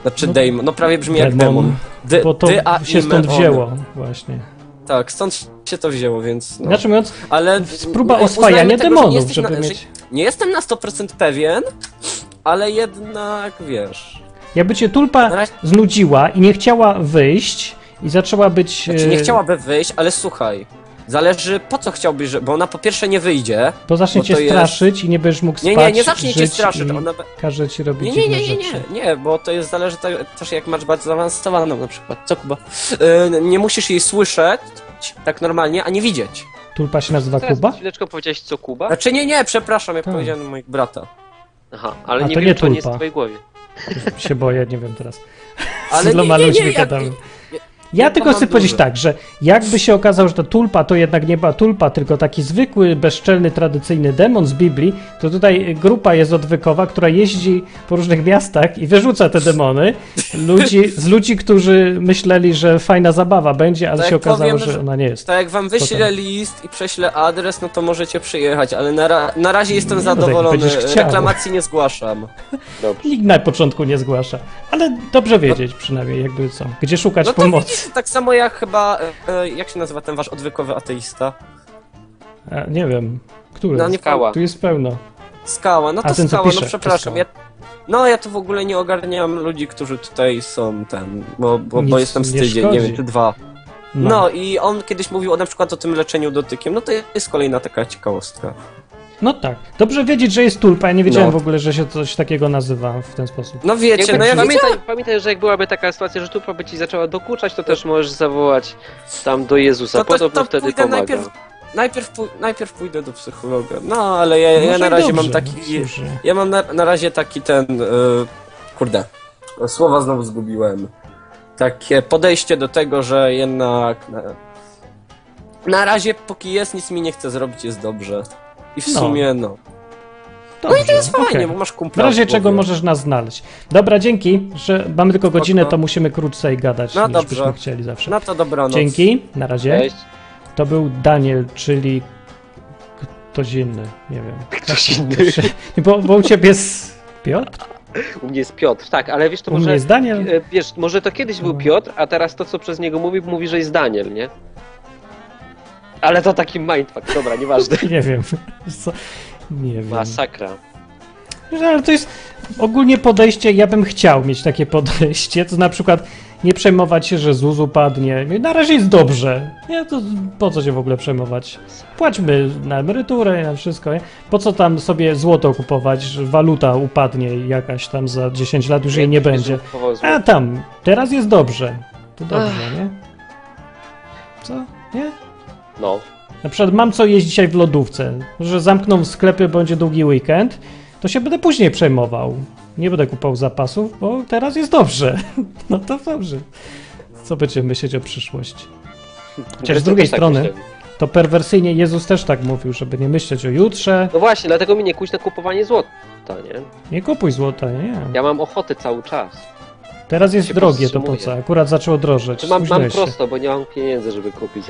S4: Znaczy
S1: No,
S4: Daemon, no prawie brzmi jak
S1: Demon,
S4: demon. Dy,
S1: Bo to
S4: dy, a
S1: się stąd wzięło, właśnie.
S4: Tak, stąd się to wzięło, więc no.
S1: Znaczy mówiąc,
S4: Ale
S1: próba oswajania demonów, żeby
S4: na,
S1: mieć...
S4: Nie jestem na 100% pewien, ale jednak wiesz.
S1: Jakby cię tulpa
S4: razie,
S1: znudziła i nie chciała wyjść i zaczęła być...
S4: znaczy nie
S1: e,
S4: chciałaby wyjść, ale słuchaj. Zależy po co chciałbyś, bo ona po pierwsze nie wyjdzie.
S1: To zacznie
S4: bo
S1: cię
S4: to jest-
S1: straszyć i nie będziesz mógł
S4: Nie,
S1: spać,
S4: nie, nie zacznie cię straszyć. Ona,
S1: każe ci robić
S4: Nie, nie, nie, nie,
S1: rzeczy.
S4: nie, nie, bo to jest zależy te- też jak masz bardzo zaawansowaną na przykład. Co Kuba? Yy, nie musisz jej słyszeć tak normalnie, a nie widzieć.
S1: Tulpa się nazywa
S2: Teraz
S1: Kuba?
S2: chwileczkę powiedziałeś co Kuba?
S4: Znaczy nie, nie, przepraszam, jak
S1: Tak.
S4: powiedziałem moich brata.
S2: Aha, ale
S1: A
S2: nie
S1: to
S2: wiem,
S1: nie
S2: to nie jest
S1: tulpa.
S2: w twojej głowie.
S1: się boję, nie wiem teraz.
S4: Ale
S1: Z iloma
S4: nie, nie,
S1: ludźmi
S4: nie, ja-
S1: gadamy. Ja tylko chcę powiedzieć tak, że jakby się okazało, że ta tulpa to jednak nie była tulpa, tylko taki zwykły, bezczelny, tradycyjny demon z Biblii, to tutaj grupa jest odwykowa, która jeździ po różnych miastach i wyrzuca te demony ludzi, z ludzi, którzy myśleli, że fajna zabawa będzie, ale
S4: Tak
S1: się okazało,
S4: powiem,
S1: że
S4: że-
S1: ona nie jest.
S4: Tak jak wam wyślę list i prześlę adres, no to możecie przyjechać, ale na, ra na razie jestem
S1: No, tak
S4: zadowolony.
S1: będziesz chciał.
S4: Reklamacji nie zgłaszam.
S2: Dobrze.
S1: Nikt na początku nie zgłasza, ale dobrze wiedzieć przynajmniej, jakby co, gdzie szukać
S4: No
S1: pomocy.
S4: tak samo jak chyba, e, e, jak się nazywa ten wasz odwykowy ateista?
S1: A, nie wiem, który?
S4: No nie
S2: Skała.
S1: Tu jest pełno.
S4: Skała, no
S1: A
S4: to
S1: ten, co
S4: skała,
S1: pisze,
S4: no
S1: to
S4: przepraszam.
S1: Skała.
S4: Ja, no ja tu w ogóle nie ogarniam ludzi, którzy tutaj są ten, bo, bo, bo jestem z
S1: nie
S4: tydzień, nie
S1: szkodzi.
S4: wiem, czy dwa. No. i on kiedyś mówił o, na przykład o tym leczeniu dotykiem, no to jest kolejna taka ciekawostka.
S1: No tak. Dobrze wiedzieć, że jest tulpa. Ja nie wiedziałem
S4: No.
S1: w ogóle, że się coś takiego nazywa w ten sposób.
S4: No wiecie,
S2: Jakby,
S4: no ja
S2: pamiętaj, pamiętaj, że jak byłaby taka sytuacja, że tupa by ci zaczęła dokuczać, to też możesz zawołać tam do Jezusa.
S4: To- to-
S2: Podobno
S4: to
S2: wtedy
S4: pójdę
S2: pomaga.
S4: najpierw- najpierw, pój- najpierw pójdę do psychologa, no ale ja, ja
S1: Może
S4: na
S1: i
S4: razie
S1: dobrze,
S4: mam taki,
S1: no
S4: ja mam na, na razie taki ten, e, kurde, słowa znowu zgubiłem. Takie podejście do tego, że jednak na, na razie póki jest, nic mi nie chce zrobić, jest dobrze. I w
S1: No.
S4: sumie, no.
S1: Dobrze,
S4: No i to jest fajnie,
S1: okej.
S4: bo masz
S1: W
S4: kumpla.
S1: razie
S4: w
S1: czego
S4: głowie.
S1: możesz nas znaleźć. Dobra, dzięki, że mamy tylko godzinę, to musimy krócej gadać,
S4: No
S1: niż
S4: dobrze.
S1: byśmy chcieli zawsze.
S4: No to dobranoc.
S1: Dzięki, na razie.
S2: Cześć.
S1: To był Daniel, czyli ktoś inny, nie wiem.
S2: Ktoś inny.
S1: Bo, bo u ciebie jest Piotr?
S2: U mnie jest Piotr, tak, ale wiesz, to
S1: U mnie
S2: może...
S1: jest Daniel?
S2: e, Wiesz, może to kiedyś był
S1: No.
S2: Piotr, a teraz to, co przez niego mówi, mówi, że jest Daniel, nie? Ale to taki mindfuck, dobra, nieważne.
S1: Nie wiem. Co? Nie wiem.
S2: Masakra.
S1: No, Ale to jest ogólnie podejście, ja bym chciał mieć takie podejście, to na przykład nie przejmować się, że ZUS upadnie. Na razie jest dobrze. Nie, to po co się w ogóle przejmować? Płaćmy na emeryturę i na wszystko. Nie? Po co tam sobie złoto kupować, że waluta upadnie jakaś tam za 10 lat już jej nie będzie. A tam, teraz jest dobrze. To dobrze, nie? Co? Nie?
S2: No.
S1: Na przykład mam co jeść dzisiaj w lodówce, że zamkną sklepy, będzie długi weekend, to się będę później przejmował. Nie będę kupował zapasów, bo teraz jest dobrze. No to dobrze. Co będziemy myśleć o przyszłości? Chociaż z drugiej
S2: tak
S1: strony,
S2: myślę.
S1: to perwersyjnie Jezus też tak mówił, żeby nie myśleć o jutrze.
S2: No właśnie, dlatego mi nie kuś na kupowanie złota, nie?
S1: Nie kupuj złota, nie.
S2: Ja mam ochotę cały czas.
S1: Teraz jest
S2: się
S1: drogie, to po co? Akurat zaczęło drożeć.
S2: Mam, mam prosto, bo nie mam pieniędzy, żeby kupić.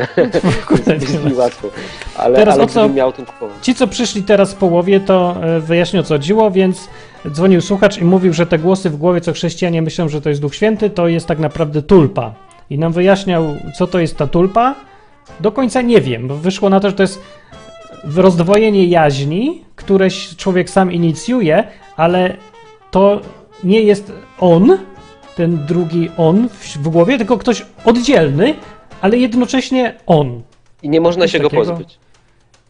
S1: Nie
S2: mi łatwo. Ale,
S1: Teraz
S2: ale
S1: o co-
S2: miał to kupować.
S1: Ci, co przyszli teraz w połowie, to e, wyjaśnię o co chodziło, więc dzwonił słuchacz i mówił, że te głosy w głowie, co chrześcijanie myślą, że to jest Duch Święty, to jest tak naprawdę tulpa. I nam wyjaśniał, co to jest ta tulpa. Do końca nie wiem, bo wyszło na to, że to jest rozdwojenie jaźni, które człowiek sam inicjuje, ale to nie jest on, ten drugi on w, w głowie, tylko ktoś oddzielny, ale jednocześnie on.
S2: I nie można
S1: Coś
S2: się go
S1: takiego?
S2: pozbyć.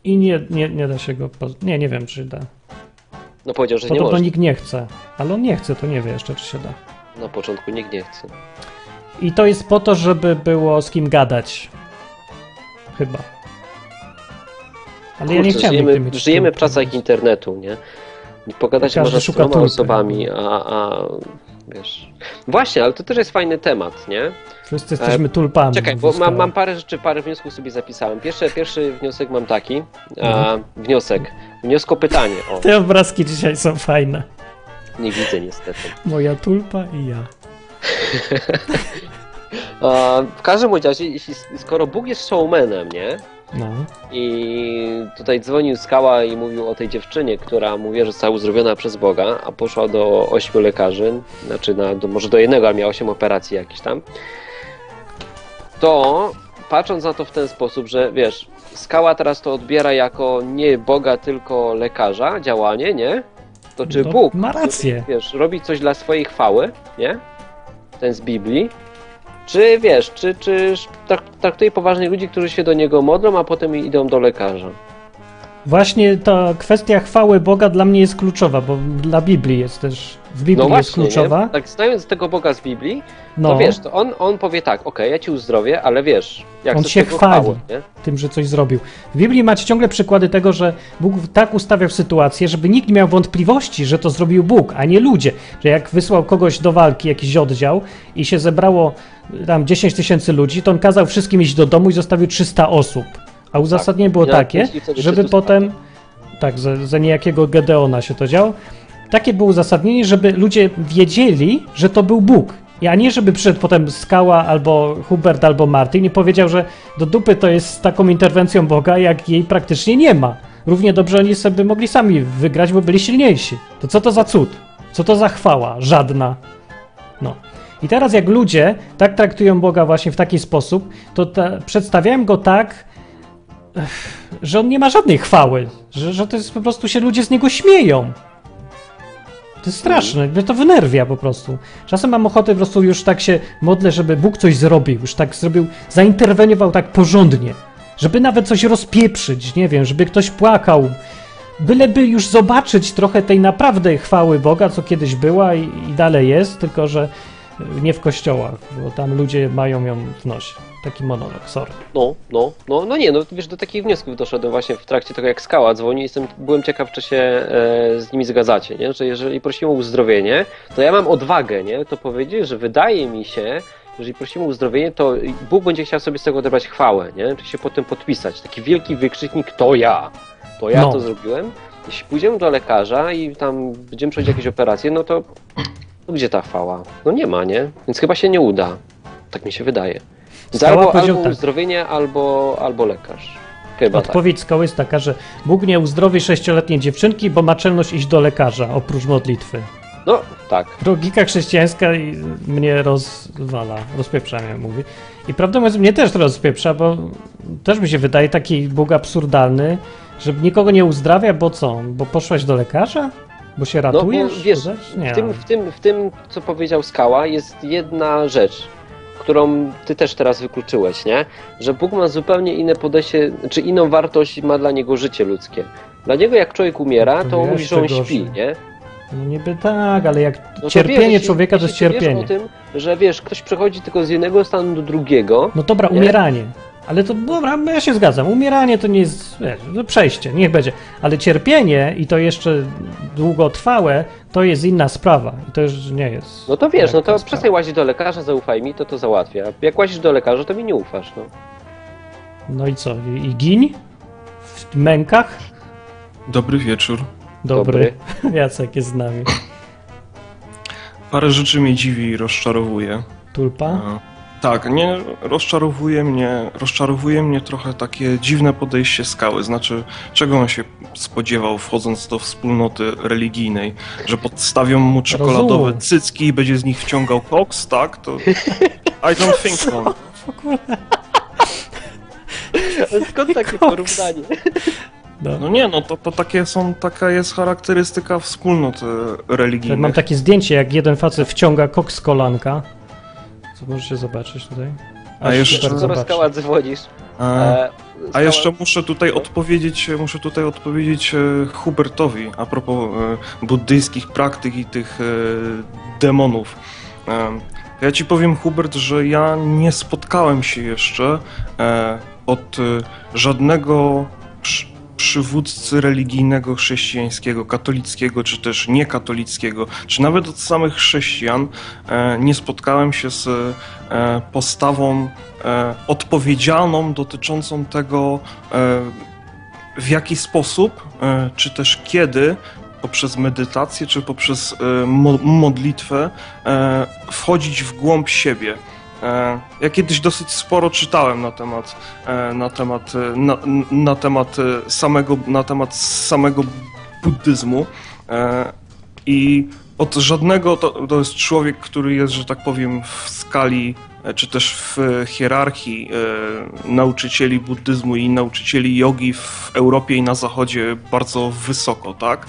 S1: I nie, nie, nie da się go. Poz... Nie, nie wiem, czy da.
S2: No powiedział, że nie
S1: Podobno
S2: można.
S1: nikt nie chce. Ale on nie chce, to nie wie jeszcze, czy się da.
S2: Na początku nikt nie chce.
S1: I to jest po to, żeby było z kim gadać. Chyba. Ale ja nie
S2: Kurczę,
S1: chciałem
S2: żyjemy,
S1: mieć
S2: żyjemy w czasach internetu, nie? Pogadać
S1: Każdy
S2: można z
S1: szuka
S2: tyloma osobami, a, a wiesz... Właśnie, ale to też jest fajny temat, nie?
S1: Wszyscy jesteśmy tulpami.
S2: Czekaj, bo mam, mam parę rzeczy, parę wniosków sobie zapisałem. Pierwszy, pierwszy wniosek mam taki. A, wniosek. Wniosko-pytanie. O,
S1: Te obrazki dzisiaj są fajne.
S2: nie widzę niestety.
S1: Moja tulpa i ja.
S2: A, w każdym razie, jeśli, skoro Bóg jest showmanem, nie?
S1: No.
S2: I tutaj dzwonił Skała i mówił o tej dziewczynie, która mówi, że została uzdrowiona przez Boga, a poszła do ośmiu lekarzy, znaczy na, do, może do jednego, a miała osiem operacji jakichś tam. To patrząc na to w ten sposób, że wiesz, Skała teraz to odbiera jako nie Boga, tylko lekarza, działanie, nie? To czy
S1: No,
S2: Bóg,
S1: ma rację.
S2: wiesz, robi coś dla swojej chwały, nie? Ten z Biblii, czy wiesz, czy, czy trak- traktuje poważnie ludzi, którzy się do niego modlą, a potem idą do lekarza?
S1: Właśnie ta kwestia chwały Boga dla mnie jest kluczowa, bo dla Biblii jest też, w Biblii
S2: No
S1: jest
S2: właśnie,
S1: kluczowa.
S2: nie? tak znając tego Boga z Biblii,
S1: No,
S2: to wiesz, to on, on powie tak, okej, ja ci uzdrowię, ale wiesz, jak
S1: On się chwali.
S2: chwały,
S1: tym, że coś zrobił. W Biblii macie ciągle przykłady tego, że Bóg tak ustawiał sytuację, żeby nikt nie miał wątpliwości, że to zrobił Bóg, a nie ludzie. Że jak wysłał kogoś do walki, jakiś oddział i się zebrało tam 10 tysięcy ludzi, to on kazał wszystkim iść do domu i zostawił 300 osób. A uzasadnienie było
S2: Ja
S1: takie, żeby potem, tak, za, za niejakiego Gedeona się to działo, takie było uzasadnienie, żeby ludzie wiedzieli, że to był Bóg. A nie, żeby przyszedł potem Skała albo Hubert albo Martin i powiedział, że do dupy to jest z taką interwencją Boga, jak jej praktycznie nie ma. Równie dobrze oni sobie mogli sami wygrać, bo byli silniejsi. To co to za cud? Co to za chwała? Żadna. No. I teraz jak ludzie tak traktują Boga właśnie w taki sposób, to ta, przedstawiałem go tak, że on nie ma żadnej chwały, że, że to jest po prostu się ludzie z niego śmieją. To jest straszne, mnie to wynerwia po prostu. Czasem mam ochotę po prostu już tak się modlę, żeby Bóg coś zrobił, już tak zrobił, zainterweniował tak porządnie, żeby nawet coś rozpieprzyć, nie wiem, żeby ktoś płakał, byleby już zobaczyć trochę tej naprawdę chwały Boga, co kiedyś była i, i dalej jest, tylko że nie w kościołach, bo tam ludzie mają ją w nosie. Taki monolog, sorry.
S2: No, no, no, no nie, no wiesz, do takich wniosków doszedłem właśnie w trakcie tego, jak Skała dzwoni. Jestem, byłem ciekaw, czy się e, z nimi zgadzacie, nie? Że jeżeli prosimy o uzdrowienie, to ja mam odwagę, nie? To powiedzieć, że wydaje mi się, jeżeli prosimy o uzdrowienie, to Bóg będzie chciał sobie z tego odebrać chwałę, nie? Czy się potem podpisać. Taki wielki wykrzyknik, to ja. To ja
S1: No.
S2: to zrobiłem. Jeśli pójdziemy do lekarza i tam będziemy przechodzić jakieś operacje, no to no gdzie ta chwała? No nie ma, nie? Więc chyba się nie uda. Tak mi się wydaje.
S1: Skała
S2: albo, albo
S1: tak.
S2: uzdrowienie, albo, albo lekarz. Chyba tak.
S1: Odpowiedź skały jest taka, że Bóg nie uzdrowi sześcioletniej dziewczynki, bo ma czelność iść do lekarza, oprócz modlitwy.
S2: No, tak.
S1: Logika chrześcijańska mnie rozwala, rozpieprza mnie, mówi. I prawdę mówiąc, mnie też to rozpieprza, bo też mi się wydaje taki Bóg absurdalny, że nikogo nie uzdrawia, bo co? Bo poszłaś do lekarza? Bo się
S2: No, bo
S1: ratujesz?
S2: wiesz,
S1: Też? Nie.
S2: w tym, w, tym, w tym, co powiedział Skała, jest jedna rzecz, którą ty też teraz wykluczyłeś, nie? Że Bóg ma zupełnie inne podejście, czy inną wartość ma dla niego życie ludzkie. Dla niego jak człowiek umiera,
S1: To
S2: to on mówi, że on śpi,
S1: gorzej.
S2: nie?
S1: No niby tak, ale jak
S2: No
S1: cierpienie
S2: wiesz,
S1: człowieka to jest
S2: ty wiesz
S1: cierpienie.
S2: o tym, że wiesz, ktoś przechodzi tylko z jednego stanu do drugiego,
S1: No dobra,
S2: Nie?
S1: umieranie. Ale to dobra, ja się zgadzam. Umieranie to nie jest wiesz, no przejście, niech będzie. Ale cierpienie i to jeszcze długotrwałe, to jest inna sprawa. I to już nie jest.
S2: no to wiesz, no
S1: lekka
S2: to
S1: sprawa.
S2: przestań łazić do lekarza, zaufaj mi, to to załatwia. Jak łazisz do lekarza, to mi nie ufasz, no.
S1: No i co? I, i giń? W mękach?
S5: Dobry wieczór.
S1: Dobry. Jacek jest z nami.
S5: Parę rzeczy mnie dziwi i rozczarowuje.
S1: Tulpa?
S5: E, Tak, nie rozczarowuje mnie, rozczarowuje mnie trochę takie dziwne podejście skały. Znaczy, czego on się spodziewał wchodząc do wspólnoty religijnej? Że podstawią mu czekoladowe
S1: Rozumiem.
S5: cycki i będzie z nich wciągał koks, tak? To I don't think so.
S2: Skąd takie porównanie?
S1: No.
S5: No nie, no to, to takie są, taka jest charakterystyka wspólnot e, religijnych.
S1: Mam takie zdjęcie, jak jeden facet wciąga koks z kolanka. Co możecie zobaczyć tutaj?
S5: A
S1: Aż
S5: jeszcze-
S2: Skoro skała dzwonisz.
S5: E,
S2: e,
S5: A jeszcze muszę tutaj odpowiedzieć, muszę tutaj odpowiedzieć e, Hubertowi a propos e, buddyjskich praktyk i tych e, demonów. E, Ja ci powiem, Hubert, że ja nie spotkałem się jeszcze e, od e, żadnego przy, przywódcy religijnego chrześcijańskiego, katolickiego czy też niekatolickiego, czy nawet od samych chrześcijan, e, nie spotkałem się z e, postawą e, odpowiedzialną dotyczącą tego, w jaki sposób, czy też kiedy, poprzez medytację, czy poprzez mo modlitwę, wchodzić w głąb siebie. E, Ja kiedyś dosyć sporo czytałem na temat, e, na temat, e, na, na temat samego, na temat samego buddyzmu i od żadnego, to, to jest człowiek, który jest, że tak powiem, w skali czy też w hierarchii nauczycieli buddyzmu i nauczycieli jogi w Europie i na Zachodzie bardzo wysoko, tak?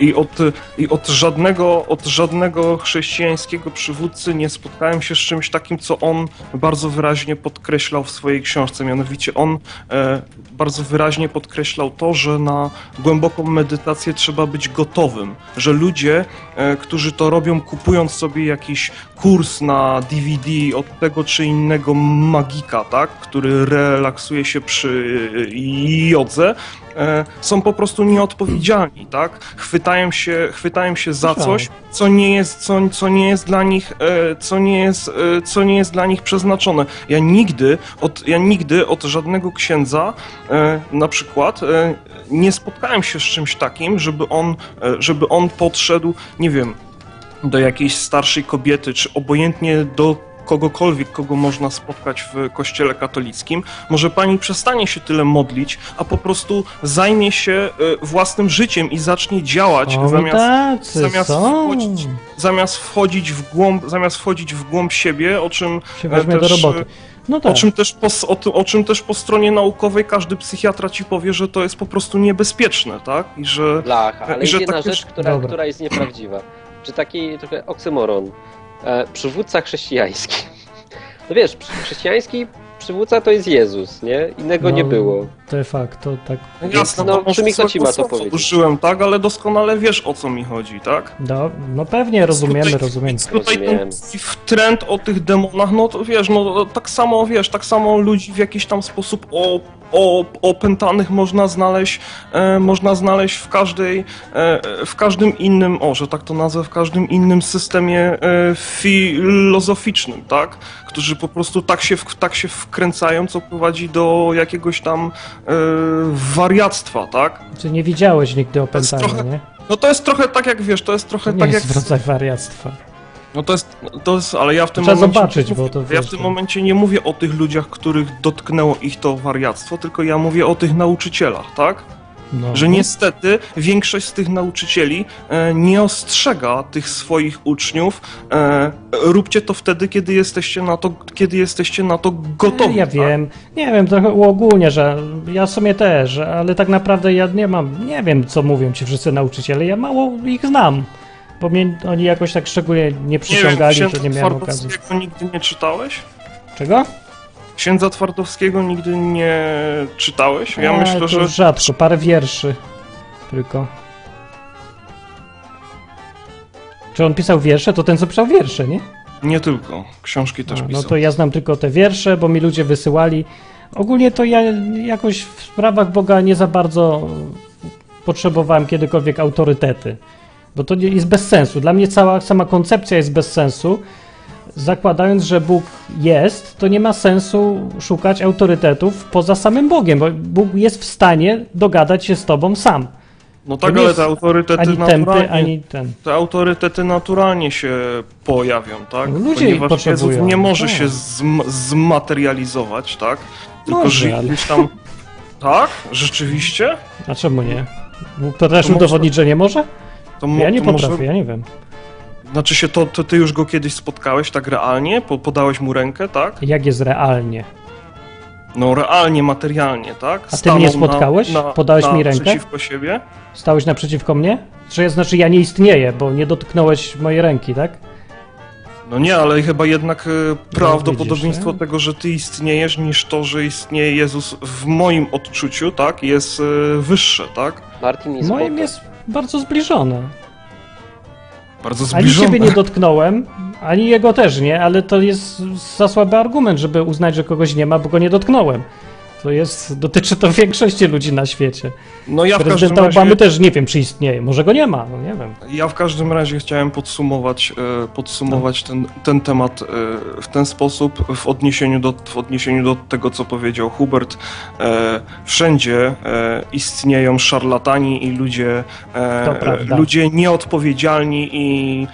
S5: I od, i od, żadnego, od żadnego chrześcijańskiego przywódcy nie spotkałem się z czymś takim, co on bardzo wyraźnie podkreślał w swojej książce. Mianowicie on e, bardzo wyraźnie podkreślał to, że na głęboką medytację trzeba być gotowym, że ludzie, e, którzy to robią, kupując sobie jakiś kurs na DVD od tego czy innego magika, tak, który relaksuje się przy jodze, są po prostu nieodpowiedzialni, tak? Chwytają się, chwytają się za coś, co nie jest, co, co nie jest dla nich, e, co nie jest, e, co nie jest dla nich przeznaczone. Ja nigdy od, ja nigdy od żadnego księdza e, na przykład e, nie spotkałem się z czymś takim, żeby on, e, żeby on podszedł, nie wiem, do jakiejś starszej kobiety, czy obojętnie do kogokolwiek, kogo można spotkać w kościele katolickim, może pani przestanie się tyle modlić, a po prostu zajmie się e, własnym życiem i zacznie działać
S1: O,
S5: zamiast,
S1: tacy
S5: zamiast wchodzić, zamiast wchodzić w głąb, zamiast wchodzić w głąb siebie, o czym
S1: Się
S5: e,
S1: weźmie do
S5: też,
S1: roboty. No tak.
S5: o czym, też po, o, o czym też po stronie naukowej każdy psychiatra ci powie, że to jest po prostu niebezpieczne, tak? I że
S2: Blacha, ale
S5: I że
S2: jest jedna
S5: tak
S2: rzecz, która, która jest nieprawdziwa. Czy taki trochę oksymoron. E, przywódca chrześcijański. No wiesz, chrześcijański przywódca to jest Jezus, nie? Innego
S1: No,
S2: nie było.
S1: De facto, tak.
S5: Jasne,
S2: no,
S5: to może
S2: Szymik, to ci ma to powiedzieć.
S5: Użyłem, tak, ale doskonale wiesz o co mi chodzi, tak?
S1: No, no pewnie rozumiemy,
S5: Tutaj-
S1: rozumiemy.
S5: Tutaj ten trend o tych demonach, no to wiesz, no tak samo, wiesz, tak samo ludzi w jakiś tam sposób o, opętanych można znaleźć, e, można znaleźć w każdej, e, w każdym innym, o, że tak to nazwę, w każdym innym systemie e, filozoficznym, tak? Którzy po prostu tak się, tak się wkręcają, co prowadzi do jakiegoś tam wariactwa, tak?
S1: Czy nie widziałeś nigdy opętania,
S5: trochę-
S1: nie?
S5: No to jest trochę tak jak, wiesz, to jest trochę
S1: To nie
S5: tak
S1: jest
S5: jak...
S1: rodzaj wariactwa.
S5: No to jest, to jest, ale ja w tym
S1: Trzeba
S5: momencie.
S1: zobaczyć, bo to
S5: Ja w tym
S1: to-
S5: momencie nie mówię o tych ludziach, których dotknęło ich to wariactwo, tylko ja mówię o tych nauczycielach, tak?
S1: No.
S5: Że niestety większość z tych nauczycieli e, nie ostrzega tych swoich uczniów. E, róbcie to wtedy, kiedy jesteście na to, kiedy jesteście na to gotowi.
S1: Ja
S5: tak?
S1: wiem, nie wiem, trochę uogólnie, że ja w sumie też, ale tak naprawdę ja nie mam, nie wiem, co mówią ci wszyscy nauczyciele, ja mało ich znam, bo mnie oni jakoś tak szczególnie nie
S5: Nie wiem,
S1: przyciągali, że nie miałem okazji.
S5: Twardowskiego nigdy nie czytałeś?
S1: Czego?
S5: Księdza Twardowskiego nigdy nie czytałeś? Ja
S1: E,
S5: myślę,
S1: to
S5: że
S1: rzadko, parę wierszy tylko. Czy on pisał wiersze? To ten, co pisał wiersze, nie?
S5: nie tylko. Książki też
S1: A,
S5: pisał.
S1: No to ja znam tylko te wiersze, bo mi ludzie wysyłali. Ogólnie to ja jakoś w sprawach Boga nie za bardzo potrzebowałem kiedykolwiek autorytety, bo to jest bez sensu. Dla mnie cała sama koncepcja jest bez sensu. Zakładając, że Bóg jest, to nie ma sensu szukać autorytetów poza samym Bogiem, bo Bóg jest w stanie dogadać się z tobą sam.
S5: No tak, ale te autorytety
S1: Ani
S5: naturalnie,
S1: tępy, ani ten.
S5: te autorytety naturalnie się pojawią, tak?
S1: No ludzie
S5: Ponieważ Jezus
S1: potrzebują,
S5: nie może
S1: tak.
S5: się zm- zmaterializować, tak? Tylko
S1: Może, ale-
S5: tam... Tak? Rzeczywiście?
S1: A czemu nie? Mógł to też
S5: To
S1: udowodnić, że nie może?
S5: To,
S1: Ja nie
S5: to może-
S1: potrafię, ja nie wiem.
S5: Znaczy się, to, to ty już go kiedyś spotkałeś tak realnie? Po, podałeś mu rękę, tak?
S1: Jak jest realnie?
S5: No realnie, materialnie, tak?
S1: A ty mnie
S5: Stanął
S1: spotkałeś? Podałeś mi rękę?
S5: Przeciwko siebie?
S1: Stałeś naprzeciwko mnie? Czy znaczy ja nie istnieję, bo nie dotknąłeś mojej ręki, tak?
S5: No nie, ale chyba jednak e, prawdopodobieństwo
S1: widzisz, nie?
S5: tego, że ty istniejesz, niż to, że istnieje Jezus w moim odczuciu, tak, jest e, wyższe, tak?
S2: Martin jest
S1: Moim jest bardzo zbliżone.
S5: Bardzo
S1: Ani
S5: zbliżone.
S1: ciebie nie dotknąłem, ani jego też nie, ale to jest za słaby argument, żeby uznać, że kogoś nie ma, bo go nie dotknąłem. To jest, dotyczy to większości ludzi na świecie.
S5: No ja w każdym
S1: Prezydenta
S5: razie,
S1: Obamy też nie wiem, czy istnieje. Może go nie ma, no nie wiem.
S5: ja w każdym razie chciałem podsumować, e, podsumować ten, ten temat e, w ten sposób, w odniesieniu, do, w odniesieniu do tego, co powiedział Hubert. E, wszędzie istnieją szarlatani i ludzie, ludzie nieodpowiedzialni i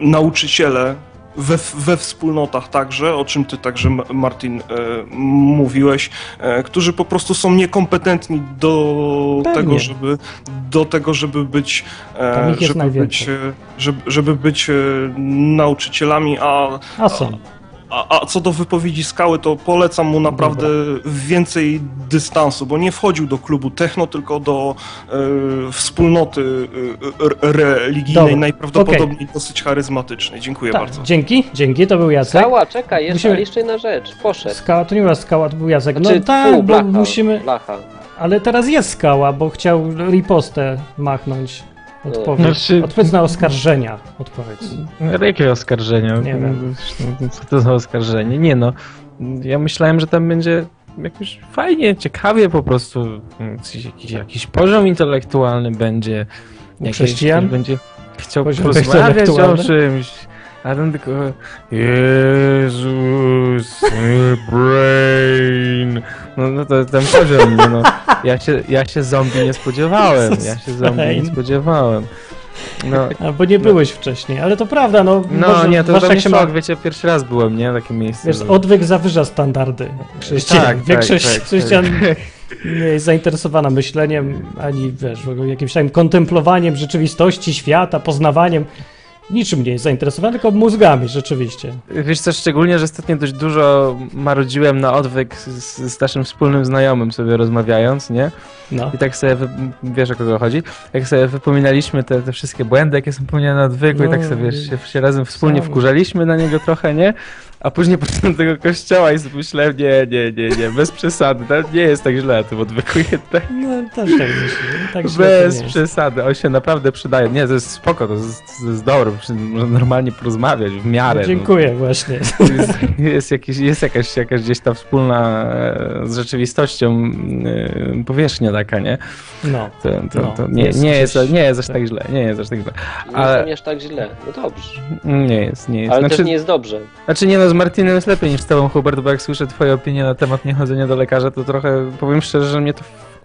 S5: nauczyciele we, we wspólnotach także, o czym ty także Martin e, mówiłeś, e, którzy po prostu są niekompetentni do
S1: Pewnie.
S5: tego, żeby do tego, żeby być e, żeby być, żeby, żeby być nauczycielami, a,
S1: A są.
S5: A, a co do wypowiedzi Skały, to polecam mu naprawdę więcej dystansu, bo nie wchodził do klubu techno, tylko do e, wspólnoty re- religijnej,
S1: Dobra,
S5: najprawdopodobniej dosyć charyzmatycznej. Dziękuję
S1: Tak,
S5: bardzo.
S1: dzięki, dzięki, to był Jacek.
S2: Skała, czekaj, jeszcze,
S1: Musimy-
S2: jeszcze jedna rzecz. Poszedł.
S1: Skała, to nie była skała, to był Jacek. No
S2: Znaczy,
S1: tak,
S2: fu,
S1: bo musimy...
S2: Blacha.
S1: Ale teraz jest skała, bo chciał ripostę machnąć. Odpowiedź.
S3: Znaczy-
S1: Odpowiedz na oskarżenia. Odpowiedz.
S3: Jakie oskarżenia?
S1: Nie wiem.
S3: Co to za oskarżenie? Nie no, ja myślałem, że tam będzie jakoś fajnie, ciekawie po prostu, jakiś, jakiś, jakiś poziom intelektualny będzie.
S1: U
S3: Jakieś-
S1: chrześcijan?
S3: będzie chciał
S1: Poziom
S3: porozmawiać o czymś. A ten tylko Jezus, brain. No, no to ten poziom, nie no. Ja się, ja się zombie nie spodziewałem. Ja się zombie nie spodziewałem. No,
S1: Albo nie byłeś wcześniej, ale to prawda, no.
S3: no
S1: może,
S3: nie, to
S1: jak
S3: mnie
S1: się ma,
S3: szok, wiecie, pierwszy raz byłem, nie? Takie miejsce.
S1: wiesz,
S3: że-
S1: odwyk zawyża standardy chrześcijan.
S3: Tak, tak,
S1: Większość
S3: tak, tak.
S1: chrześcijan nie jest zainteresowana myśleniem, ani wiesz, w jakimś takim kontemplowaniem rzeczywistości, świata, poznawaniem. Niczym nie jest zainteresowana, tylko mózgami, rzeczywiście.
S3: Wiesz co, szczególnie, że ostatnio dość dużo marudziłem na odwyk z, z naszym wspólnym znajomym sobie rozmawiając, nie?
S1: No.
S3: I tak sobie, wy, wiesz o kogo chodzi, jak sobie wypominaliśmy te, te wszystkie błędy, jakie są popełniane na odwyku i tak
S1: No,
S3: sobie, wiesz, się, się razem wspólnie
S1: sam.
S3: wkurzaliśmy na niego trochę, nie? A później poszedłem do tego kościoła i sobie myślałem, nie, nie, nie, nie, bez przesady, to nie jest tak źle na tym odwyku jednak.
S1: No też tak myślę. Tak źle to
S3: Bez
S1: jest.
S3: przesady, on się naprawdę przydaje. Nie, to jest spoko, to jest, to jest dobre, można normalnie porozmawiać w miarę.
S1: No, dziękuję właśnie.
S3: Jest, jest, jakiś, jest jakaś, jakaś gdzieś ta wspólna e, z rzeczywistością e, powierzchnia taka, nie?
S1: No.
S3: To, to,
S1: No,
S3: to nie,
S1: jest
S3: nie, jest,
S1: gdzieś-
S3: nie jest aż
S1: tak.
S3: tak źle, nie jest aż tak źle.
S2: Nie
S3: Ale-
S2: jest aż tak źle. No dobrze.
S3: Nie jest, nie jest.
S2: Ale
S3: Znaczy,
S2: też nie jest dobrze.
S3: znaczy nie no, z Martinem jest lepiej niż z tobą, Hubert, bo jak słyszę twoje opinie na temat niechodzenia do lekarza, to trochę, powiem szczerze, że mnie to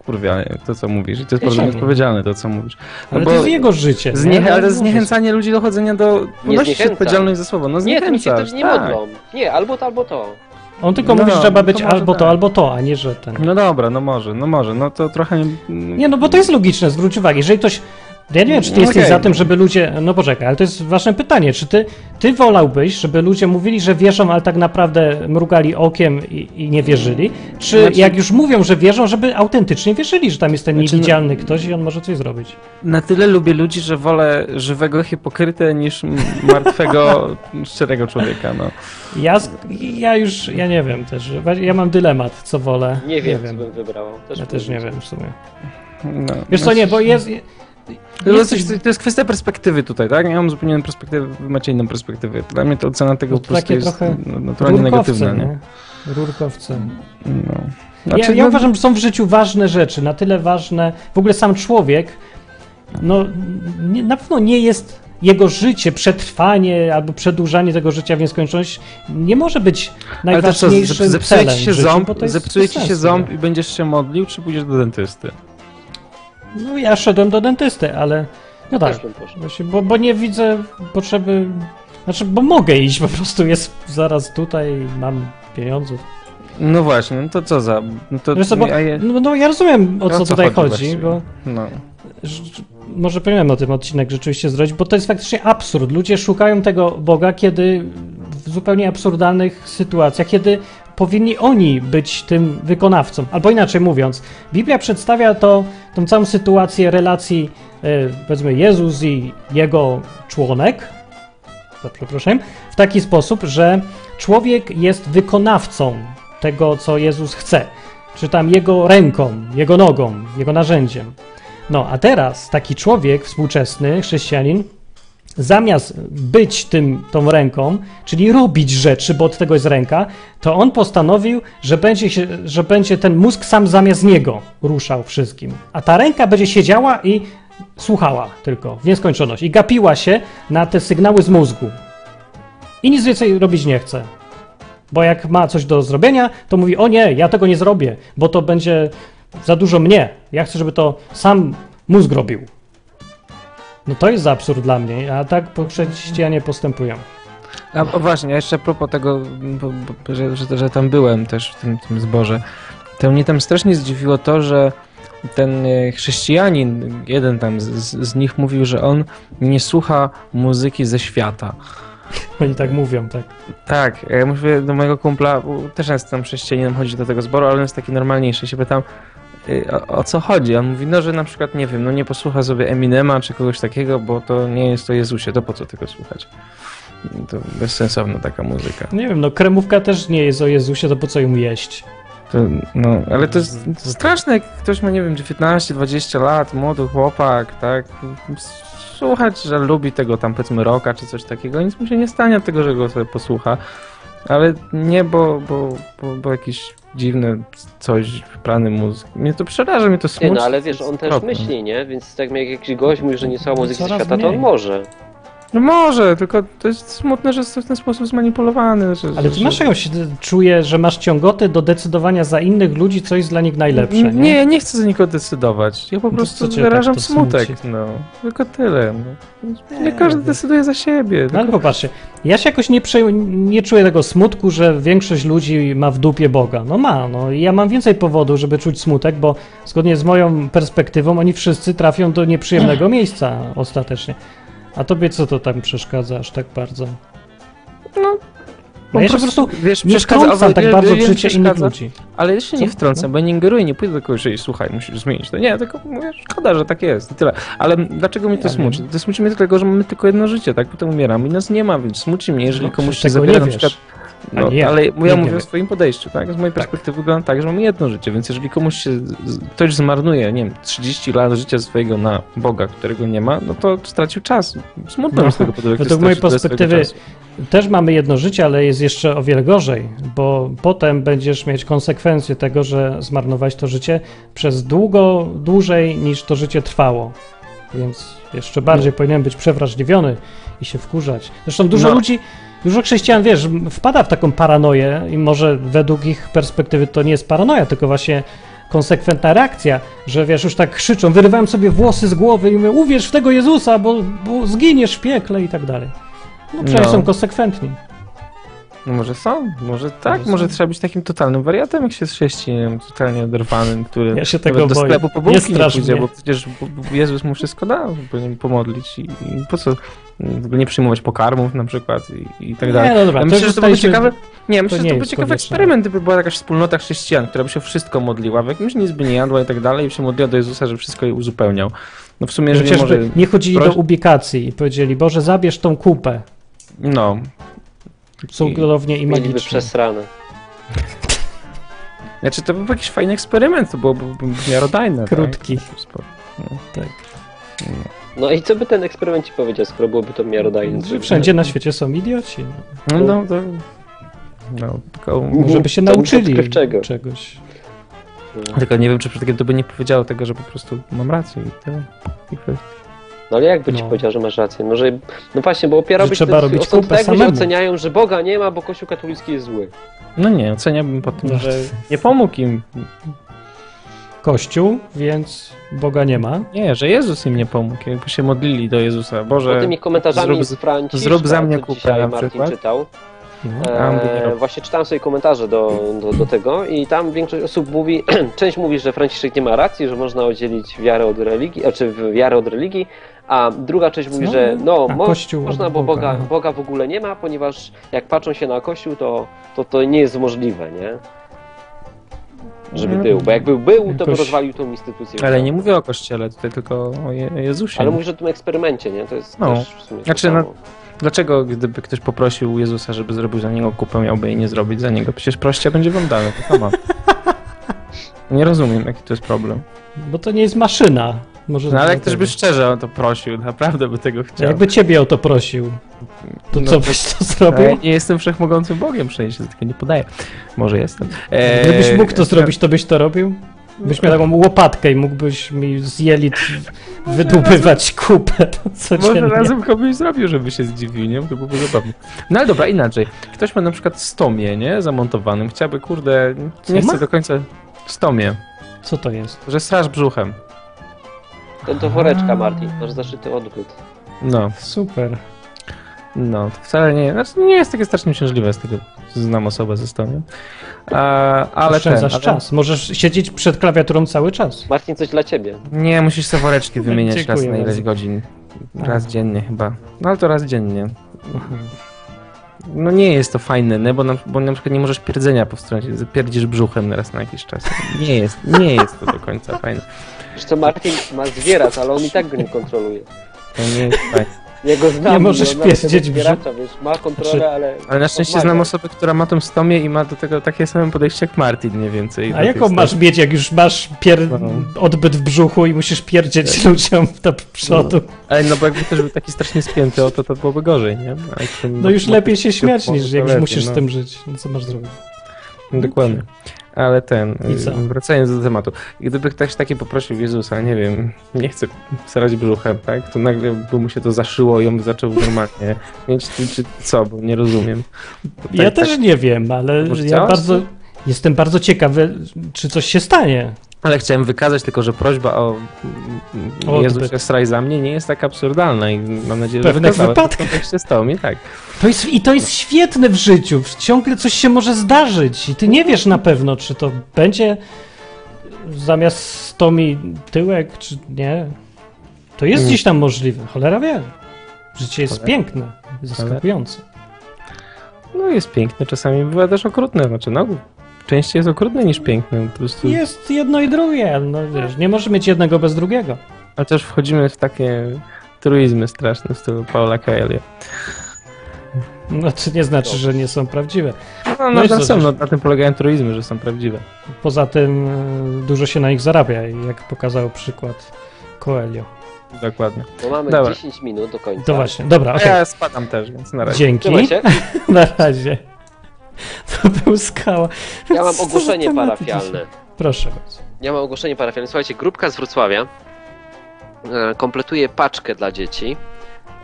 S3: kurwia, to co mówisz i to jest bardzo nieodpowiedzialne to, co mówisz. No
S1: Ale
S3: bo-
S1: to jest jego życie.
S3: Zniechę-
S1: nie?
S3: ale to zniechęcanie ludzi do chodzenia do... Unosisz
S2: zniechęcam.
S3: odpowiedzialność za słowo, no
S2: Nie, to mi się wtedy nie
S3: tak.
S2: modlą. Nie, albo to, albo to.
S1: On tylko
S3: No,
S1: mówi, że trzeba
S3: no
S1: być
S3: to
S1: albo to,
S3: tak.
S1: albo to, a nie, że ten.
S3: No dobra, no może, no może, no to trochę...
S1: Nie, no bo to jest logiczne, zwróć uwagę. Jeżeli ktoś. Ja nie wiem, czy ty
S3: No
S1: jesteś
S3: okej.
S1: za tym, żeby ludzie. No poczekaj, ale to jest ważne pytanie. Czy ty, ty wolałbyś, żeby ludzie mówili, że wierzą, ale tak naprawdę mrugali okiem i, i nie wierzyli? Czy
S3: Znaczy-
S1: jak już mówią, że wierzą, żeby autentycznie wierzyli, że tam jest ten
S3: Znaczy, no-
S1: niewidzialny ktoś i on może coś zrobić?
S3: Na tyle lubię ludzi, że wolę żywego hipokrytę niż martwego, szczerego człowieka, no.
S1: Ja, ja już, ja nie wiem też. Ja mam dylemat, co wolę.
S2: Nie wiem, co
S1: wiem.
S2: bym wybrał. Też
S1: Ja też nie wiem w sumie.
S3: no.
S1: Wiesz co, nie, bo jest.
S3: To to jest kwestia perspektywy tutaj, tak? Ja mam zupełnie inną perspektywę, wy macie inną perspektywę. Dla mnie to ocena tego
S1: No
S3: po prostu jest
S1: trochę
S3: no, naturalnie negatywna, nie?
S1: nie? Rurkowce.
S3: No.
S1: Ja,
S3: Znaczy,
S1: ja
S3: no,
S1: uważam, że są w życiu ważne rzeczy, na tyle ważne. W ogóle sam człowiek, no nie, na pewno nie jest jego życie, przetrwanie albo przedłużanie tego życia w nieskończoność nie może być
S3: Ale to co,
S1: najważniejszym
S3: zep- zepsuje ci się
S1: życiu,
S3: ząb,
S1: jest
S3: zepsuje ci się ząb i będziesz się modlił, czy pójdziesz do dentysty?
S1: No ja szedłem do dentysty, ale no tak, właśnie, bo, bo nie widzę potrzeby, znaczy, bo mogę iść, po prostu jest zaraz tutaj, mam pieniądzów.
S3: No właśnie, no to co za... No to,
S1: Wiesz bo,
S3: ja
S1: no, no ja rozumiem o
S3: o
S1: co
S3: co
S1: tutaj
S3: chodzi
S1: chodzi, bo
S3: no.
S1: że- może powinienem o tym odcinek rzeczywiście zrobić, bo to jest faktycznie absurd. Ludzie szukają tego Boga, kiedy w zupełnie absurdalnych sytuacjach, kiedy powinni oni być tym wykonawcą. Albo inaczej mówiąc, Biblia przedstawia to, tą całą sytuację relacji, e, powiedzmy, Jezus i jego członek, za przeproszeniem, w taki sposób, że człowiek jest wykonawcą tego, co Jezus chce. Czy tam jego ręką, jego nogą, jego narzędziem. No, a teraz taki człowiek współczesny, chrześcijanin, zamiast być tym, tą ręką, czyli robić rzeczy, bo od tego jest ręka, to on postanowił, że będzie, się, że będzie ten mózg sam zamiast niego ruszał wszystkim. A ta ręka będzie siedziała i słuchała tylko w nieskończoność i gapiła się na te sygnały z mózgu. I nic więcej robić nie chce. Bo jak ma coś do zrobienia, to mówi: O nie, ja tego nie zrobię, bo to będzie za dużo mnie. Ja chcę, żeby to sam mózg robił. No to jest absurd dla mnie, a tak chrześcijanie postępują.
S3: A właśnie, a jeszcze a propos tego, że, że, że tam byłem też w tym, tym zborze, to mnie tam strasznie zdziwiło to, że ten e, chrześcijanin, jeden tam z, z nich mówił, że on nie słucha muzyki ze świata.
S1: Oni tak mówią, tak.
S3: Tak, ja mówię do mojego kumpla, też jest tam chrześcijaninem, chodzi do tego zboru, ale on jest taki normalniejszy. Się pytam, o, o co chodzi? On mówi, no, że na przykład, nie wiem, no nie posłucha sobie Eminema czy kogoś takiego, bo to nie jest to Jezusie, to po co tego słuchać? To bezsensowna taka muzyka.
S1: Nie wiem, no kremówka też nie jest o Jezusie, to po co ją jeść?
S3: To, no, ale to jest straszne, jak ktoś ma, nie wiem, 19-20 lat, młody chłopak, tak? Słuchać, że lubi tego tam, powiedzmy, roka czy coś takiego, nic mu się nie stanie od tego, że go sobie posłucha. Ale nie, bo, bo, bo, bo jakiś dziwny coś, prany mózg. Mnie to przeraża, mnie to
S2: Nie
S3: smuci.
S2: no, ale wiesz, on też myśli, nie? Więc tak jak jakiś gość mówi, że nie słucha muzyki ze
S1: Coraz
S2: świata, to on może.
S3: No może, tylko to jest smutne, że jest w ten sposób zmanipulowany. Że,
S1: Ale
S3: że,
S1: ty masz jakąś, czuję, że masz ciągotę do decydowania za innych ludzi, co jest dla nich najlepsze, nie?
S3: Nie, nie chcę za nikogo decydować. Ja po
S1: to
S3: prostu
S1: cię
S3: wyrażam
S1: tak
S3: smutek.
S1: smuci?
S3: No, tylko tyle. No.
S1: Nie,
S3: Nie każdy
S1: nie.
S3: decyduje za siebie.
S1: No ale popatrzcie, ja się jakoś nie, prze, nie czuję tego smutku, że większość ludzi ma w dupie Boga. No ma, no ja mam więcej powodów, żeby czuć smutek, bo zgodnie z moją perspektywą oni wszyscy trafią do nieprzyjemnego miejsca ostatecznie. A tobie co to tam przeszkadza aż tak bardzo?
S3: No,
S1: No ja po prostu
S3: wiesz,
S1: nie
S3: przeszkadza-
S1: wtrącam tak
S3: wiem,
S1: bardzo w życie innych ludzi.
S3: Ale jeszcze nie wtrącam, bo ja nie ingeruję, nie pójdę do kogoś, że słuchaj, musisz zmienić to. Nie, tylko mówię, szkoda, że tak jest i tyle. Ale dlaczego mnie to
S1: Ja
S3: smuci?
S1: wiem.
S3: To smuci mnie dlatego, że mamy tylko jedno życie, tak? Potem umieramy i nas nie ma, więc smuci mnie, jeżeli
S1: No,
S3: komuś się zabiera na
S1: wiesz.
S3: No,
S1: Ani ja.
S3: ale ja
S1: nie
S3: mówię
S1: wie.
S3: o swoim podejściu, tak? Z mojej perspektywy wygląda tak, że mamy jedno życie, więc jeżeli komuś się, ktoś zmarnuje, nie wiem, 30 lat życia swojego na Boga, którego nie ma, no to stracił czas. Smutno
S1: No,
S3: z tego powodu, jak
S1: według
S3: ktoś
S1: mojej perspektywy. Też mamy jedno życie, ale jest jeszcze o wiele gorzej, bo potem będziesz mieć konsekwencje tego, że zmarnowałeś to życie przez długo, dłużej niż to życie trwało. Więc jeszcze bardziej powinienem być przewrażliwiony i się wkurzać. Zresztą dużo
S3: No.
S1: ludzi, dużo chrześcijan, wiesz, wpada w taką paranoję i może według ich perspektywy to nie jest paranoja, tylko właśnie konsekwentna reakcja, że wiesz, już tak krzyczą, wyrywałem sobie włosy z głowy i mówię, uwierz w tego Jezusa, bo, bo zginiesz w piekle i tak dalej. No przynajmniej
S3: No.
S1: są konsekwentni.
S3: No może są, może tak,
S1: Może
S3: może, trzeba być takim totalnym wariatem, jak się jest chrześcijaninem, totalnie oderwanym, który
S1: Ja się tego
S3: do
S1: boję.
S3: sklepu po
S1: Nie
S3: bułki nie, pójdzie,
S1: mnie.
S3: bo przecież Jezus mu wszystko dał, żeby nim pomodlić i, i po co nie przyjmować pokarmów na przykład i, i tak dalej.
S1: Nie, no dobra,
S3: Ja
S1: to
S3: myślę, że to byłby ciekawe, nie, myślę,
S1: to
S3: że
S1: nie
S3: to by
S1: jest
S3: ciekawy eksperyment, gdyby była jakaś wspólnota chrześcijan, która by się wszystko modliła, w jakimś nic by nie jadła i tak dalej i się modliła do Jezusa, żeby wszystko jej uzupełniał. No w sumie, jeżeli
S1: Chociażby
S3: może...
S1: nie chodzili
S3: proś-
S1: do ubikacji i powiedzieli, Boże, zabierz tą kupę.
S3: No,
S1: Cudownie i
S2: Mieliby
S1: magicznie.
S2: przesrane.
S3: Znaczy to był jakiś fajny eksperyment, to byłoby miarodajne.
S1: Krótki.
S3: Tak? No.
S1: Tak.
S2: No i co by ten eksperyment ci powiedział, skoro byłoby to miarodajne?
S1: Że wszędzie na świecie są idioci.
S3: No, no, to... No, tylko,
S1: Żeby się nauczyli czegoś.
S3: tylko nie wiem, czy przypadkiem to by nie powiedziało tego, że po prostu mam rację i tyle. I kwestia.
S2: No ale jakby ci
S1: No.
S2: powiedział, że masz rację? No, że, no właśnie, bo opierałbyś
S1: trzeba
S2: ten
S1: robić kupę
S2: tak,
S1: samemu.
S2: oceniają, że Boga nie ma, bo Kościół katolicki jest zły.
S3: No nie, oceniałbym po tym,
S1: No.
S3: że nie pomógł im.
S1: Kościół, więc Boga nie ma.
S3: Nie, że Jezus im nie pomógł, jakby się modlili do Jezusa. Boże,
S2: Bo tymi komentarzami
S3: zrób-
S2: z Franciszka,
S3: zrób za mnie kupę na
S2: Martin
S3: przykład.
S2: czytał.
S1: No.
S2: E, właśnie czytałem sobie komentarze do, do, do tego i tam większość osób mówi, część mówi, że Franciszek nie ma racji, że można oddzielić wiarę od religii, znaczy wiarę od religii, a druga część mówi,
S1: Co?
S2: że no, mo,
S1: Kościół
S2: można, bo
S1: Boga,
S2: Boga,
S1: no.
S2: Boga w ogóle nie ma, ponieważ jak patrzą się na Kościół, to to, to nie jest możliwe, nie? Żeby był, bo jakby był, to by rozwalił tą instytucję.
S3: Ale nie mówię o Kościele, tutaj tylko o Je Jezusie.
S2: Ale mówisz o tym eksperymencie, nie? To jest
S3: No.
S2: też w sumie
S3: Znaczy, no-
S2: samo.
S3: Dlaczego, gdyby ktoś poprosił Jezusa, żeby zrobił za niego kupę, miałby jej nie zrobić za niego? Przecież proście będzie wam dane, to samo. Nie rozumiem, jaki to jest problem.
S1: Bo to nie jest maszyna. Może
S3: No ale jak ktoś by szczerze o to prosił, naprawdę by tego chciał.
S1: Jakby ciebie o to prosił, to
S3: No
S1: co
S3: to-
S1: byś to
S3: Ja
S1: zrobił?
S3: nie jestem wszechmogącym Bogiem, przecież się tylko nie podaję. Może jestem. Eee,
S1: Gdybyś mógł to zrobić, to byś to robił? Byś miał taką łopatkę i mógłbyś mi z jelit wydłubywać kupę codziennie.
S3: Może razem komuś zrobił, żeby się zdziwił, nie? To byłoby zabawne. No ale dobra, inaczej. Ktoś ma na przykład stomie, nie? Zamontowanym. Chciałby, kurde, nie chcę do końca... Stomie,
S1: Co to jest?
S3: że straż brzuchem.
S2: To do woreczka, Martin, masz zaszyty odwrót.
S3: No,
S1: Super.
S3: No, to wcale nie... Znaczy nie jest takie strasznie uciążliwe z tego, znam osobę ze stomią. A, ale
S1: Oszczędzasz
S3: ten,
S1: czas. Możesz siedzieć przed klawiaturą cały czas.
S2: Martin, coś dla ciebie.
S3: Nie, musisz sobie woreczki wymieniać raz na ileś godzin. Raz dziennie chyba. No ale to raz dziennie. no nie jest to fajne, nie? Bo, na, bo na przykład nie możesz pierdzenia powstrzymać, pierdzisz brzuchem raz na jakiś czas. Nie jest, nie jest to do końca fajne.
S2: Zresztą Martin ma zwierat, ale on i tak go nie kontroluje.
S3: To nie jest fajne.
S2: Ja go znam,
S1: Nie możesz
S2: no,
S1: pierdzieć
S2: wiesz, ma kontrolę,
S1: Znaczy,
S2: ale...
S3: Ale na szczęście
S2: odmawia.
S3: znam osobę, która ma tą stomię i ma do tego takie same podejście jak Martin mniej więcej.
S1: A
S3: Do
S1: jaką masz mieć, jak już masz pier...
S3: No.
S1: odbyt w brzuchu i musisz pierdzieć ludziom do przodu?
S3: Ale no bo jakby też był taki strasznie spięty, o to to byłoby gorzej, nie?
S1: No już lepiej się śmiać, niż jak już musisz
S3: no.
S1: z tym żyć. No co masz zrobić?
S3: Dokładnie. Ale ten,
S1: I co?
S3: y, wracając do tematu, gdyby ktoś taki poprosił Jezusa, nie wiem, nie chce starać brzuchem, tak, to nagle by mu się to zaszyło i on by zaczął normalnie mieć, czy, czy co, bo nie rozumiem.
S1: Ja
S3: tak-
S1: też
S3: tak-
S1: nie wiem, ale ja bardzo... Jestem bardzo ciekawy, czy coś się stanie.
S3: Ale chciałem wykazać tylko, że prośba o Jezusie
S1: odbyt.
S3: straj za mnie nie jest tak absurdalna i mam nadzieję, że
S1: pewnych wypadkach.
S3: w kontekście stołu, tak.
S1: To jest, I to jest świetne w życiu. Ciągle coś się może zdarzyć i ty nie wiesz na pewno, czy to będzie zamiast stomi tyłek, czy nie. To jest
S3: Mm.
S1: gdzieś tam możliwe. Cholera wie. Życie jest
S3: Cholera.
S1: piękne, zaskakujące.
S3: No jest piękne, czasami bywa też okrutne, znaczy no, częściej jest okrutne niż piękne, po prostu...
S1: Jest jedno i drugie. No, wiesz, nie może mieć jednego bez drugiego.
S3: Chociaż wchodzimy w takie truizmy straszne w stylu Paula Coelho.
S1: No to nie znaczy, że nie są prawdziwe.
S3: No,
S1: No
S3: no, są,
S1: też?
S3: no, na tym polegają truizmy, że są prawdziwe.
S1: Poza tym e, dużo się na nich zarabia, jak pokazał przykład Coelho.
S3: Dokładnie.
S2: Bo mamy
S3: Dobra.
S2: 10 minut do końca.
S1: To właśnie, dobra,
S3: A
S1: okej.
S3: ja spadam też, więc na razie.
S1: Dzięki. Na razie. To był skała.
S2: Ja mam ogłoszenie parafialne.
S1: Proszę bardzo.
S2: Ja mam ogłoszenie parafialne. Słuchajcie, grupka z Wrocławia e, kompletuje paczkę dla dzieci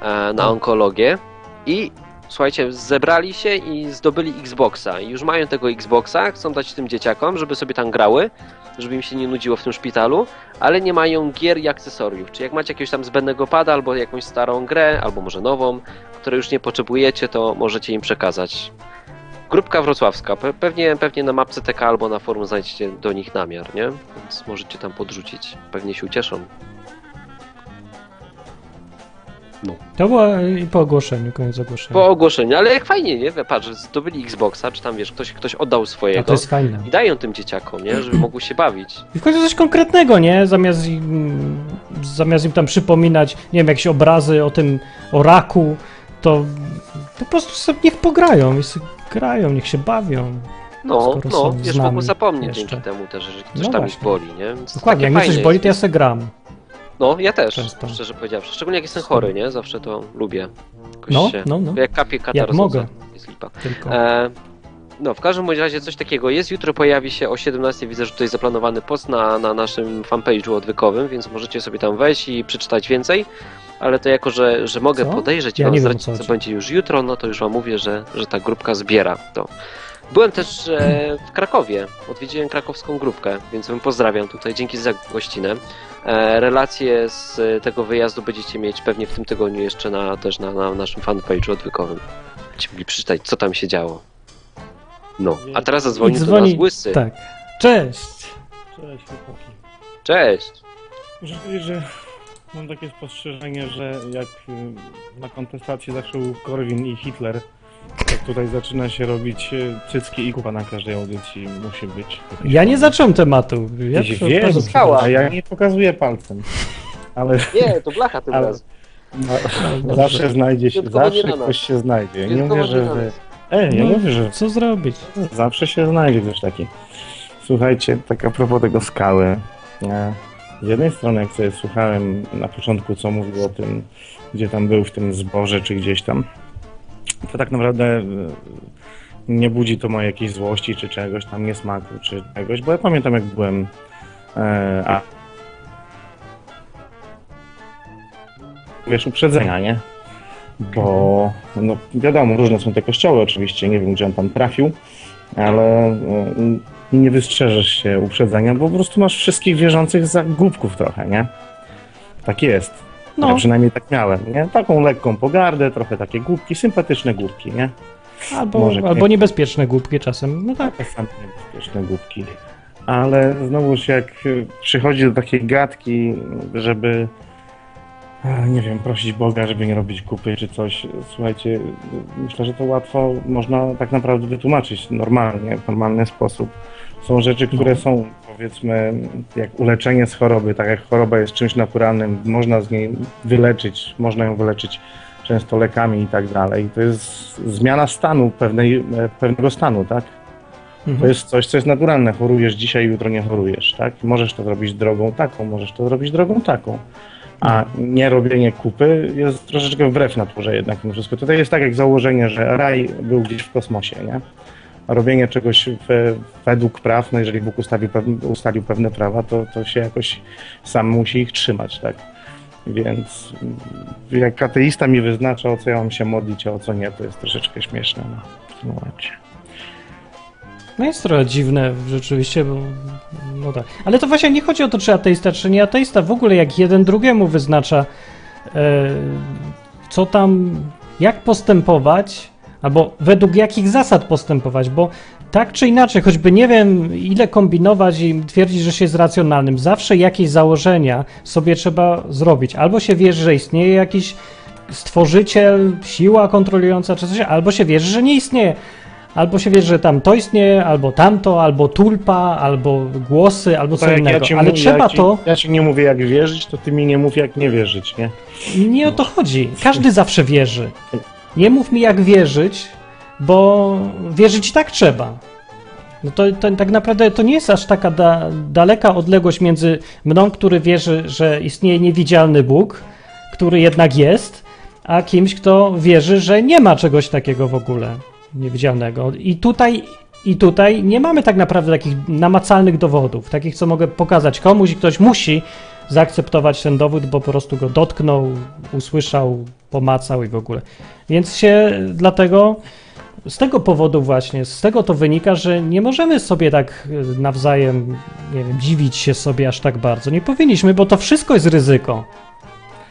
S2: e, na onkologię i słuchajcie, zebrali się i zdobyli Xboxa. I już mają tego Xboxa, chcą dać tym dzieciakom, żeby sobie tam grały, żeby im się nie nudziło w tym szpitalu, ale nie mają gier i akcesoriów. Czy jak macie jakiegoś tam zbędnego pada albo jakąś starą grę, albo może nową, której już nie potrzebujecie, to możecie im przekazać. Grupka wrocławska. Pe- Pewnie, pewnie na mapce TK albo na forum znajdziecie do nich namiar, nie? Więc możecie tam podrzucić. Pewnie się ucieszą.
S1: To było i po ogłoszeniu, koniec ogłoszenia.
S2: Po ogłoszeniu, ale jak fajnie, nie? Patrz, zdobyli Xboxa, czy tam wiesz, ktoś, ktoś oddał
S1: A
S2: swojego
S1: to jest fajne.
S2: i dają tym dzieciakom, nie? Żeby mogły się bawić.
S1: I w końcu coś konkretnego, nie? Zamiast im, zamiast im tam przypominać, nie wiem, jakieś obrazy o tym, o raku, to po prostu sobie niech pograją i sobie grają, niech się bawią.
S2: No, no, wiesz, mogą
S1: nie?
S2: zapomnieć
S1: jeszcze.
S2: dzięki temu też, że coś
S1: No
S2: tam
S1: właśnie.
S2: ich boli, nie? Więc
S1: Dokładnie, jak mnie coś boli, to ja se gram.
S2: No, ja też,
S1: Często.
S2: szczerze powiedziawszy. Szczególnie jak jestem chory, nie? Zawsze to lubię. Jakoś
S1: No,
S2: się...
S1: no, no,
S2: Jak kapie katar
S1: Jak mogę.
S2: Jest lipa.
S1: tylko.
S2: E, no, w każdym bądź razie coś takiego jest. Jutro pojawi się o 17. Widzę, że tutaj zaplanowany post na, na naszym fanpage'u odwykowym, więc możecie sobie tam wejść i przeczytać więcej. Ale to jako, że, że mogę
S1: Co?
S2: podejrzeć i
S1: Ja wiem,
S2: zdradzić,
S1: co
S2: co, będzie już jutro, no to już wam mówię, że, że ta grupka zbiera to. Byłem też e, w Krakowie. Odwiedziłem krakowską grupkę, więc wam pozdrawiam tutaj. Dzięki za gościnę. E, relacje z tego wyjazdu będziecie mieć pewnie w tym tygodniu jeszcze na, też na, na naszym fanpage'u odwykowym. Będziecie mogli przeczytać, co tam się działo. No, a teraz
S1: I
S2: zadzwonił do
S1: dzwoni-
S2: nas Łysy.
S1: Tak. Cześć!
S6: Cześć chłopaki.
S2: Cześć!
S6: Powiedzieć, że mam takie spostrzeżenie, że jak y, na kontestacji był Korwin i Hitler, tak tutaj zaczyna się robić y, cycki i kupa na każdej audycji musi być.
S1: Ja nie zacząłem tematu. Ja
S6: wiem,
S1: bardzo
S2: skała.
S6: a ja nie pokazuję palcem. Ale
S2: Nie, to blacha tym
S6: Ale-
S2: razem.
S6: no, zawsze znajdzie się,
S2: Wyjątkowo
S6: zawsze ktoś się znajdzie. Nie
S2: Wyjątkowo
S6: mówię, że... że...
S2: nas.
S6: Ej, ja
S1: No.
S6: mówię, że
S1: Co zrobić?
S6: Zawsze się znajdzie ktoś taki. Słuchajcie, tak a propos tego skały. e, Z jednej strony, jak sobie słuchałem na początku, co mówił o tym, gdzie tam był w tym zborze, czy gdzieś tam, to tak naprawdę e, nie budzi to mojej jakiejś złości, czy czegoś tam, niesmaku, czy czegoś, bo ja pamiętam, jak byłem e, a wiesz, uprzedzenia, nie? Bo, no wiadomo, różne są te kościoły oczywiście, nie wiem, gdzie on tam trafił, ale e, nie wystrzeżesz się uprzedzenia, bo po prostu masz wszystkich wierzących za głupków trochę, nie? Tak jest. Ja
S1: No,
S6: przynajmniej tak miałem, nie? Taką lekką pogardę, trochę takie głupki, sympatyczne głupki, nie?
S1: albo,
S6: może
S1: albo
S6: nie.
S1: niebezpieczne głupkie czasem. No tak.
S6: Czasami niebezpieczne głupki. Ale znowuż jak y, przychodzi do takiej gadki, żeby nie wiem, prosić Boga, żeby nie robić kupy czy coś. Słuchajcie, myślę, że to łatwo można tak naprawdę wytłumaczyć normalnie, w normalny sposób. Są rzeczy, które są powiedzmy jak uleczenie z choroby, tak jak choroba jest czymś naturalnym, można z niej wyleczyć, można ją wyleczyć często lekami i tak dalej. To jest zmiana stanu, pewnej, e, pewnego stanu, tak? To
S1: Mhm.
S6: jest coś, co jest naturalne. Chorujesz dzisiaj, jutro nie chorujesz, tak? Możesz to zrobić drogą taką, możesz to zrobić drogą taką. A nie robienie kupy jest troszeczkę wbrew naturze jednak mimo wszystko. Tutaj jest tak jak założenie, że raj był gdzieś w kosmosie, nie? Robienie czegoś we, według praw, no jeżeli Bóg ustawił ustalił pewne prawa, to, to się jakoś sam musi ich trzymać, tak? Więc mm, jak ateista mi wyznacza, o co ja mam się modlić, a o co nie, to jest troszeczkę śmieszne no, w tym momencie.
S1: No jest trochę dziwne rzeczywiście, bo no tak. Ale to właśnie nie chodzi o to, czy ateista, czy nie ateista. W ogóle jak jeden drugiemu wyznacza, e, co tam, jak postępować, albo według jakich zasad postępować, bo tak czy inaczej, choćby nie wiem, ile kombinować i twierdzić, że się jest racjonalnym, zawsze jakieś założenia sobie trzeba zrobić. Albo się wierzy, że istnieje jakiś stworzyciel, siła kontrolująca czy coś, albo się wierzy, że nie istnieje. Albo się wierzy, że tam to istnieje, albo tamto, albo tulpa, albo głosy, albo co
S6: Tak,
S1: innego.
S6: ci
S1: Ale
S6: mów-
S1: trzeba
S6: ja ci,
S1: to.
S6: Ja ci nie mówię jak wierzyć, to ty mi nie mów jak nie wierzyć, nie?
S1: Nie o to chodzi. Każdy zawsze wierzy. Nie mów mi jak wierzyć, bo wierzyć tak trzeba. No to, to tak naprawdę to nie jest aż taka da, daleka odległość między mną, który wierzy, że istnieje niewidzialny Bóg, który jednak jest, a kimś, kto wierzy, że nie ma czegoś takiego w ogóle niewidzialnego. I tutaj, I tutaj nie mamy tak naprawdę takich namacalnych dowodów, takich, co mogę pokazać komuś i ktoś musi zaakceptować ten dowód, bo po prostu go dotknął, usłyszał, pomacał i w ogóle. Więc się dlatego z tego powodu właśnie, z tego to wynika, że nie możemy sobie tak e, nawzajem, nie wiem, dziwić się sobie aż tak bardzo. Nie powinniśmy, bo to wszystko jest ryzyko.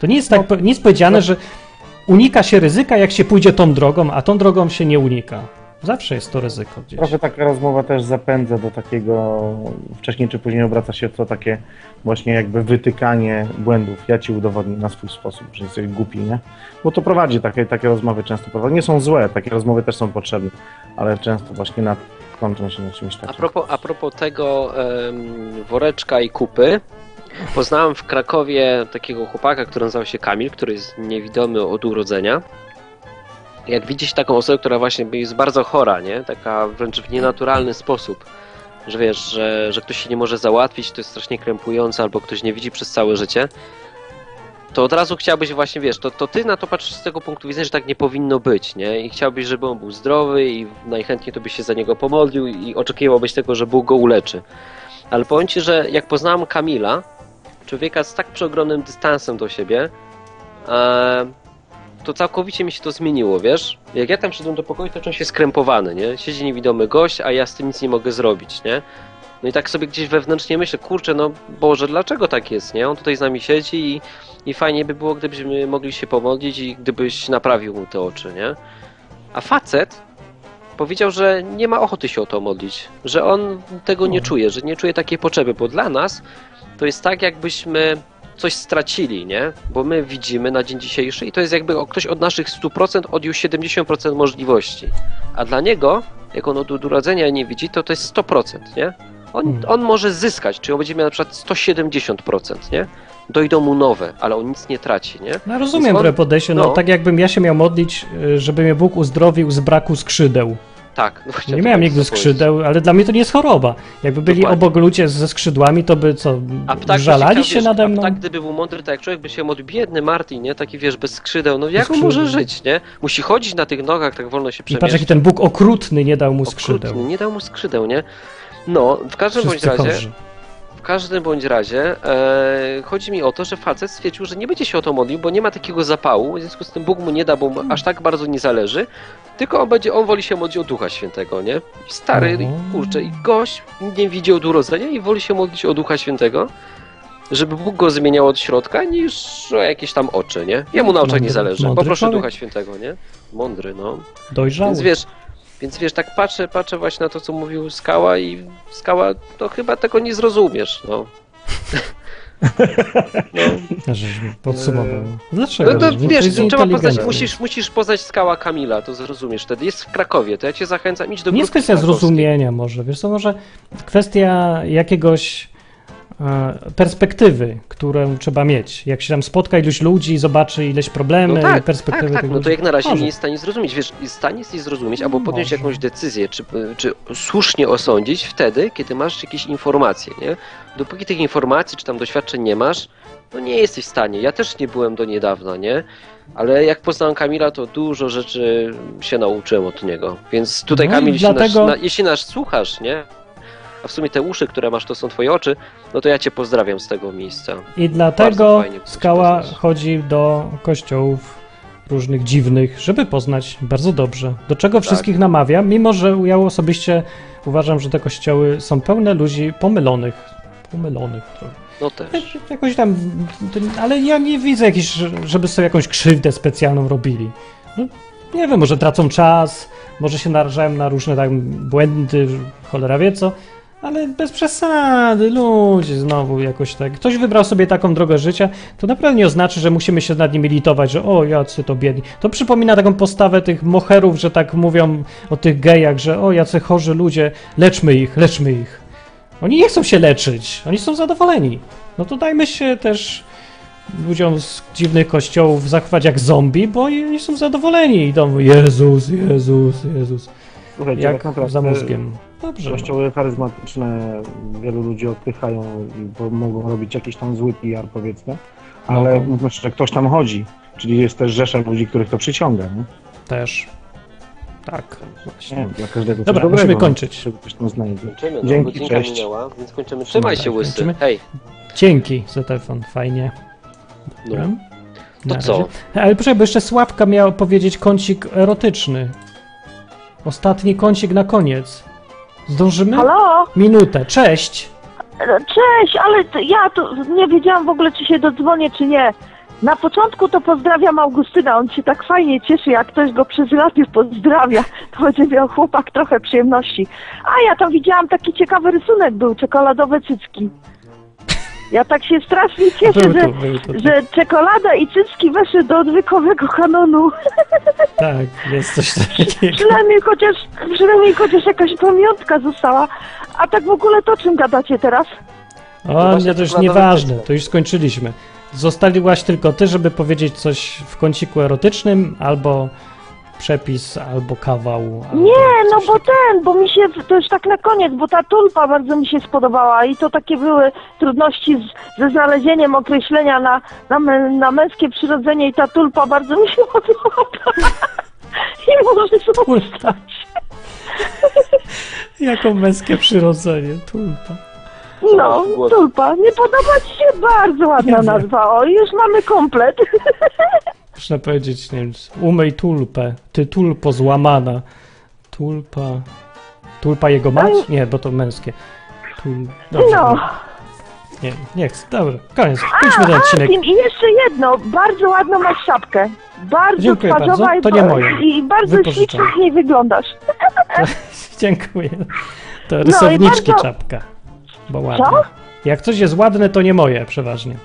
S1: To nie jest tak, nie jest powiedziane, że unika się ryzyka, jak się pójdzie tą drogą, a tą drogą się nie unika. Zawsze jest to ryzyko gdzieś.
S6: Trochę taka rozmowa też zapędza do takiego, wcześniej czy później obraca się w to takie właśnie jakby wytykanie błędów. Ja ci udowodnię na swój sposób, że jesteś głupi, nie? Bo to prowadzi, takie, takie rozmowy często prowadzi. Nie są złe, takie rozmowy też są potrzebne, ale często właśnie na, kończą się na czymś
S2: A
S6: takim.
S2: propos, a propos tego em, woreczka i kupy, poznałem w Krakowie takiego chłopaka, który nazywał się Kamil, który jest niewidomy od urodzenia. Jak widzieć taką osobę, która właśnie jest bardzo chora, nie? Taka wręcz w nienaturalny sposób, że wiesz, że, że ktoś się nie może załatwić, to jest strasznie krępujące, albo ktoś nie widzi przez całe życie, to od razu chciałbyś właśnie, wiesz, to, to ty na to patrzysz z tego punktu widzenia, że tak nie powinno być, nie? I chciałbyś, żeby on był zdrowy i najchętniej to byś się za niego pomodlił i oczekiwałbyś tego, że Bóg go uleczy. Ale powiem ci, że jak poznałem Kamila, człowieka z tak przeogromnym dystansem do siebie, e, to całkowicie mi się to zmieniło, wiesz? Jak ja tam wszedłem do pokoju, to czułem się skrępowany, nie? Siedzi niewidomy gość, a ja z tym nic nie mogę zrobić, nie? No i tak sobie gdzieś wewnętrznie myślę, kurczę, no Boże, dlaczego tak jest, nie? On tutaj z nami siedzi i, i fajnie by było, gdybyśmy mogli się pomodlić i gdybyś naprawił mu te oczy, nie? A facet powiedział, że nie ma ochoty się o to modlić, że on tego nie czuje, że nie czuje takiej potrzeby, bo dla nas to jest tak, jakbyśmy coś stracili, nie? Bo my widzimy na dzień dzisiejszy i to jest jakby ktoś od naszych 100% odjął 70% możliwości. A dla niego, jak on od urodzenia nie widzi, to to jest 100%, nie? On,
S1: Mhm.
S2: on może zyskać, czyli on będzie miał na przykład 170%, nie? Dojdą mu nowe, ale on nic nie traci, nie?
S1: No rozumiem
S2: on-
S1: które podejście, no,
S2: no.
S1: tak jakbym ja się miał modlić, y, żeby mnie Bóg uzdrowił z braku skrzydeł.
S2: Tak. No
S1: Nie miałem nigdy skrzydeł, ale dla mnie to nie jest choroba. Jakby byli
S2: Dokładnie.
S1: obok ludzie ze skrzydłami, to by co,
S2: A ptak
S1: żalali
S2: chciał,
S1: się nade
S2: A
S1: mną?
S2: ptak, gdyby był mądry, tak jak człowiek by się modlił, biedny Martin, nie? Taki, wiesz, bez skrzydeł, no jak on może żyć, nie? Musi chodzić na tych nogach, tak wolno się
S1: I patrz,
S2: przemieszczać.
S1: jaki ten Bóg okrutny nie dał mu
S2: Okrutny,
S1: skrzydeł.
S2: nie dał mu skrzydeł, nie? No, w każdym bądź
S1: Wszyscy
S2: razie,
S1: chorzy.
S2: W każdym bądź razie e, chodzi mi o to, że facet stwierdził, że nie będzie się o to modlił, bo nie ma takiego zapału, w związku z tym Bóg mu nie da, bo mu aż tak bardzo nie zależy, tylko on będzie, on woli się modlić o Ducha Świętego, nie? Stary,
S1: Mhm.
S2: kurczę, i gość nie widzi od urodzenia i woli się modlić o Ducha Świętego, żeby Bóg go zmieniał od środka, niż o jakieś tam oczy, nie? Jemu na oczach nie zależy,
S1: mądry
S2: poproszę
S1: człowiek.
S2: Ducha Świętego, nie? Mądry, no.
S1: Dojrzały.
S2: Więc wiesz, więc wiesz, tak patrzę, patrzę właśnie na to, co mówił Skała i Skała, to chyba tego nie zrozumiesz, no.
S1: Żeśmy podsumował. Dlaczego?
S2: No to
S1: No
S2: wiesz, trzeba poznać, musisz, musisz poznać skała Kamila, to zrozumiesz wtedy. Jest w Krakowie, to ja cię zachęcam, idź do
S1: Nie jest kwestia zrozumienia może, wiesz co, może kwestia jakiegoś e, perspektywy, którą trzeba mieć. Jak się tam spotka iluś ludzi, zobaczy ileś problemy
S2: No
S1: i
S2: tak,
S1: perspektywy
S2: tak, tak, no to jak na razie
S1: Może.
S2: nie jest w stanie zrozumieć. Wiesz, jest w stanie jesteś zrozumieć albo podjąć
S1: Może.
S2: jakąś decyzję, czy, czy słusznie osądzić wtedy, kiedy masz jakieś informacje, nie? Dopóki tych informacji czy tam doświadczeń nie masz, no nie jesteś w stanie. Ja też nie byłem do niedawna, nie? Ale jak poznałem Kamila, to dużo rzeczy się nauczyłem od niego. Więc tutaj
S1: No
S2: Kamil, jeśli,
S1: dlatego-
S2: nas, na, jeśli nas słuchasz, nie? A w sumie te uszy, które masz, to są twoje oczy, no to ja cię pozdrawiam z tego miejsca.
S1: I dlatego Skała chodzi do kościołów różnych dziwnych, żeby poznać bardzo dobrze. Do czego
S2: Tak.
S1: wszystkich namawia, mimo że ja osobiście uważam, że te kościoły są pełne ludzi pomylonych. Pomylonych trochę.
S2: No też.
S1: Jakoś tam, ale ja nie widzę jakiejś, żeby sobie jakąś krzywdę specjalną robili. No, nie wiem, może tracą czas, może się narażają na różne tam błędy, cholera wie co, ale bez przesady, ludzie znowu jakoś tak. Ktoś wybrał sobie taką drogę życia, to naprawdę nie oznacza, że musimy się nad nimi litować, że o, jacy to biedni. To przypomina taką postawę tych moherów, że tak mówią o tych gejach, że o, jacy chorzy ludzie, leczmy ich, leczmy ich. Oni nie chcą się leczyć, oni są zadowoleni. No to dajmy się też ludziom z dziwnych kościołów zachować jak zombie, bo oni są zadowoleni i idą Jezus, Jezus, Jezus,
S7: Słuchajcie,
S1: jak
S7: tak naprawdę
S1: za mózgiem. Dobrze. no.
S7: Kościoły charyzmatyczne wielu ludzi odpychają, i bo mogą robić jakiś tam zły PR powiedzmy, ale
S1: Mogą.
S7: mówmy szczerze, ktoś tam chodzi, czyli jest też rzesza ludzi, których to przyciąga, nie?
S1: Też. Tak,
S7: Nie
S1: właśnie.
S7: wiem, dla każdego
S1: Dobra,
S7: dobrego,
S1: musimy
S7: no,
S1: kończyć.
S2: Kończymy, no,
S7: Dzięki, cześć.
S2: minęła, więc kończymy. Trzymaj
S1: No
S2: się,
S1: tak,
S2: łysy.
S1: kończymy.
S2: Hej.
S1: Dzięki za telefon, fajnie. Dobra.
S2: No.
S1: Na
S2: To co?
S1: razie. Ale proszę, bo jeszcze Sławka miał powiedzieć kącik erotyczny. Ostatni kącik na koniec. Zdążymy?
S8: Halo?
S1: Minutę. Cześć.
S8: Cześć, ale to ja to nie wiedziałam w ogóle, czy się dodzwonię, czy nie. Na początku to pozdrawiam Augustyna, on się tak fajnie cieszy, jak ktoś go przez radio pozdrawia. To będzie miał chłopak trochę przyjemności. A ja tam widziałam taki ciekawy rysunek był, czekoladowe cycki. Ja tak się strasznie cieszę,
S1: Był
S8: że,
S1: tu.
S8: że czekolada i cycki weszły do odwykowego kanonu.
S1: Tak, jest coś takiego.
S8: Przynajmniej chociaż, przynajmniej chociaż jakaś pamiątka została. A tak w ogóle to czym gadacie teraz?
S1: O,
S2: właśnie
S1: nie, to już nieważne, to już skończyliśmy. Zostaliłaś tylko ty, żeby powiedzieć coś w kąciku erotycznym, albo przepis, albo kawał. Albo
S8: Nie, no
S1: coś
S8: bo ten, bo mi się, to już tak na koniec, bo ta tulpa bardzo mi się spodobała i to takie były trudności z, ze znalezieniem określenia na, na, mę, na męskie przyrodzenie i ta tulpa bardzo mi się podobała. I może zostać.
S1: Jako męskie przyrodzenie, tulpa.
S8: No, tulpa. Nie podoba ci się? Bardzo ładna
S1: Nie
S8: nazwa. O, już mamy komplet.
S1: Można powiedzieć, nie wiem, umyj tulpę, ty tulpo złamana. Tulpa... Tulpa jego mać? Nie, bo to męskie. Tul... Dobrze,
S8: No.
S1: Nie, nie chcę, dobra, koniec, kończmy ten odcinek.
S8: Martin, i jeszcze jedno. Bardzo ładną masz szapkę. Bardzo
S1: Dziękuję
S8: twarzowa
S1: bardzo.
S8: i
S1: To nie
S8: ba-
S1: moje.
S8: I bardzo ślicznie w niej wyglądasz.
S1: Dziękuję. To rysowniczki
S8: bardzo-
S1: czapka. Bo? Jak coś jest ładne, to nie moje przeważnie.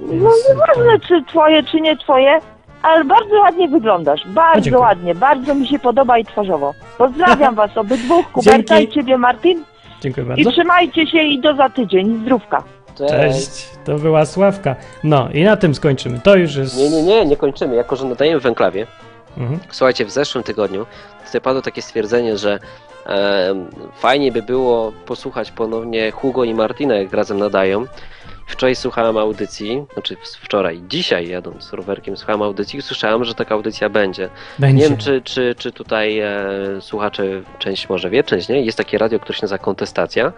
S8: No nieważne czy twoje, czy nie twoje, ale bardzo ładnie wyglądasz. Bardzo
S1: dziękuję.
S8: ładnie, bardzo mi się podoba i twarzowo. Pozdrawiam was obydwóch, Kuberta
S1: Dzięki.
S8: i ciebie Martin.
S1: Dziękuję
S8: I
S1: bardzo.
S8: trzymajcie się i do za tydzień. Zdrówka.
S1: Cześć, to była Sławka. No i na tym skończymy. To już jest...
S2: Nie, nie, nie, nie kończymy. Jako, że nadajemy w enklawie,
S1: Mhm.
S2: Słuchajcie, w zeszłym tygodniu tutaj padło takie stwierdzenie, że em, fajnie by było posłuchać ponownie Hugo i Martina, jak razem nadają. Wczoraj słuchałem audycji, znaczy wczoraj, dzisiaj jadąc rowerkiem słuchałem audycji i słyszałem, że taka audycja będzie.
S1: Będzie.
S2: Nie wiem, czy, czy, czy tutaj e, słuchacze, część może wie, część nie. Jest takie radio, które się nazywa Kontestacja.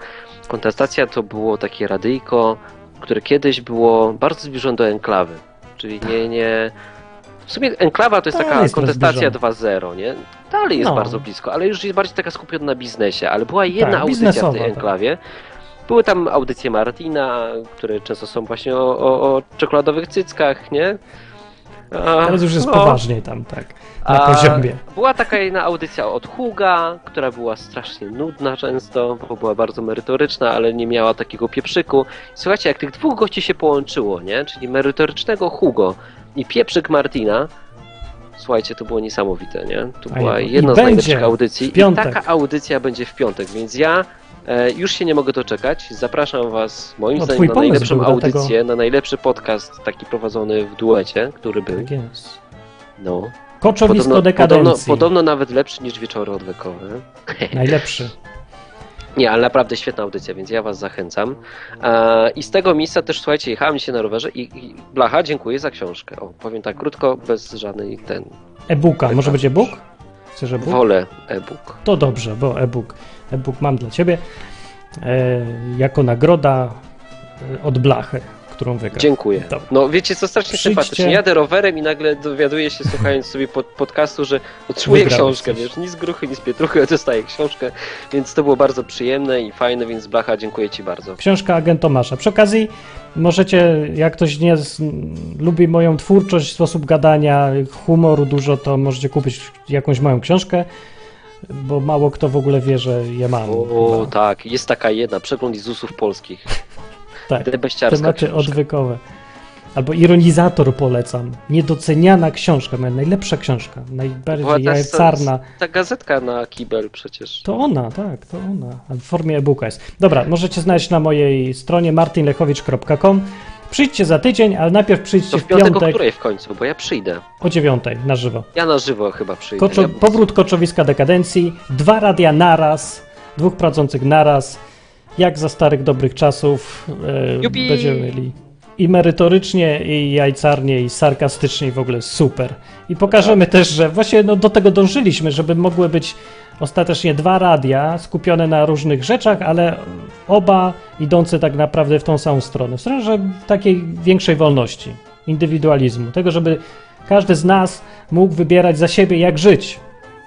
S2: Kontestacja to było takie radyjko, które kiedyś było bardzo zbliżone do enklawy. Czyli nie, nie... W sumie enklawa to jest
S1: Dalej
S2: taka
S1: jest
S2: kontestacja
S1: rozbliżone.
S2: 2.0, nie? Dalej jest
S1: No.
S2: bardzo blisko, ale już jest bardziej taka skupiona na biznesie. Ale była jedna
S1: Tak,
S2: audycja w tej
S1: tak.
S2: Były tam audycje Martina, które często są właśnie o, o, o czekoladowych cyckach, nie? A,
S1: Teraz już jest
S2: no.
S1: poważniej tam, tak, na
S2: A,
S1: poziomie.
S2: Była taka jedna audycja od Huga, która była strasznie nudna często, bo była bardzo merytoryczna, ale nie miała takiego pieprzyku. Słuchajcie, jak tych dwóch gości się połączyło, nie? Czyli merytorycznego Hugo i pieprzyk Martina, słuchajcie, to było niesamowite, nie? To była jedna z najlepszych audycji. I taka audycja będzie w piątek, więc ja już się nie mogę doczekać. Zapraszam was, moim
S1: No,
S2: zdaniem, na najlepszą audycję, na najlepszy podcast taki prowadzony w duecie, który był.
S1: Tak jest.
S2: No.
S1: Koczowisko
S2: Podobno, podobno,
S1: dekadencji.
S2: podobno nawet lepszy niż wieczory odwykowe.
S1: Najlepszy.
S2: Nie, ale naprawdę świetna audycja, więc ja was zachęcam. E, I z tego miejsca też, słuchajcie, jechałem się na rowerze i, i Blacha, dziękuję za książkę. O, powiem tak krótko, bez żadnej ten.
S1: E-booka. Może być e-book? Chcesz e-book?
S2: Wolę e-book.
S1: To dobrze, bo e-book. E-book mam dla ciebie e, jako nagroda e, od blachy, którą wygrał.
S2: Dziękuję.
S1: Dobra.
S2: No wiecie co, strasznie
S1: Przyjdźcie.
S2: sympatycznie. Jadę rowerem i nagle dowiaduję się, słuchając sobie pod, podcastu, że otrzymuję
S1: Wygrałeś
S2: książkę,
S1: coś.
S2: wiesz, ni z gruchy, ni z pietruchy, a dostaję książkę, więc to było bardzo przyjemne i fajne, więc Blacha, dziękuję ci bardzo.
S1: Książka agent Tomasza. Przy okazji możecie, jak ktoś nie z, lubi moją twórczość, sposób gadania, humoru dużo, to możecie kupić jakąś moją książkę, bo mało kto w ogóle wie, że je mam.
S2: O,
S1: chyba.
S2: tak, jest taka jedna, przegląd Izusów polskich.
S1: tak. Tematy
S2: książka.
S1: odwykowe. Albo Ironizator polecam. Niedoceniana książka, moja najlepsza książka, najbardziej jajcarna.
S2: Ta gazetka na kibel przecież.
S1: To ona, tak, to ona. W formie e-booka jest. Dobra, możecie znaleźć na mojej stronie martinlechowicz.com. Przyjdźcie za tydzień, ale najpierw przyjdźcie
S2: To
S1: w
S2: w piątek o
S1: piątek
S2: której w końcu, bo ja przyjdę.
S1: o dziewiątej na żywo.
S2: Ja na żywo chyba przyjdę.
S1: Koczo,
S2: ja...
S1: powrót koczowiska dekadencji, dwa radia naraz, dwóch prowadzących naraz, jak za starych dobrych czasów.
S2: Jupi!
S1: będziemy mieli i merytorycznie, i jajcarnie, i sarkastycznie, i w ogóle super. I pokażemy też, że właśnie no, do tego dążyliśmy, żeby mogły być ostatecznie dwa radia skupione na różnych rzeczach, ale oba idące tak naprawdę w tą samą stronę. W stronę, że takiej większej wolności, indywidualizmu, tego, żeby każdy z nas mógł wybierać za siebie, jak żyć.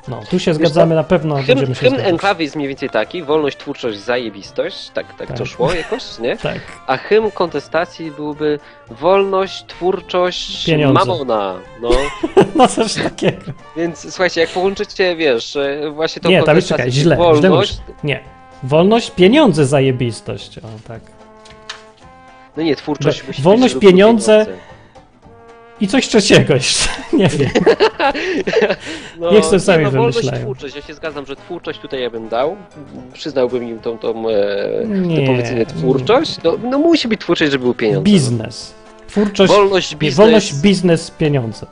S1: No, tu się zgadzamy na pewno,
S2: Hymn,
S1: będziemy się
S2: hymn
S1: zgadzać.
S2: enklawy jest mniej więcej taki, wolność, twórczość, zajebistość, tak, tak,
S1: Tak.
S2: to szło jakoś, nie?
S1: Tak,
S2: A hymn kontestacji byłby wolność, twórczość,
S1: Pieniądze.
S2: mamona, no.
S1: no coś takiego.
S2: Więc słuchajcie, jak połączycie, wiesz, e, właśnie tą
S1: Nie, tam jest czekaj, źle, źle
S2: wolność,
S1: mówisz. Nie. Wolność, pieniądze, zajebistość. O, tak.
S2: no nie, twórczość
S1: Be-
S2: musi
S1: wolność, pieniądze,
S2: pieniądze.
S1: I coś trzeciego jeszcze. Nie wiem.
S2: No,
S1: Niech sobie sami
S2: no, wolność,
S1: wymyślają.
S2: twórczość, ja się zgadzam, że twórczość tutaj ja bym dał, przyznałbym im tą, tą e,
S1: Nie,
S2: twórczość, no, no musi być twórczość, żeby były pieniądze.
S1: Biznes. Twórczość,
S2: Wolność,
S1: nie,
S2: biznes.
S1: wolność, biznes, pieniądze.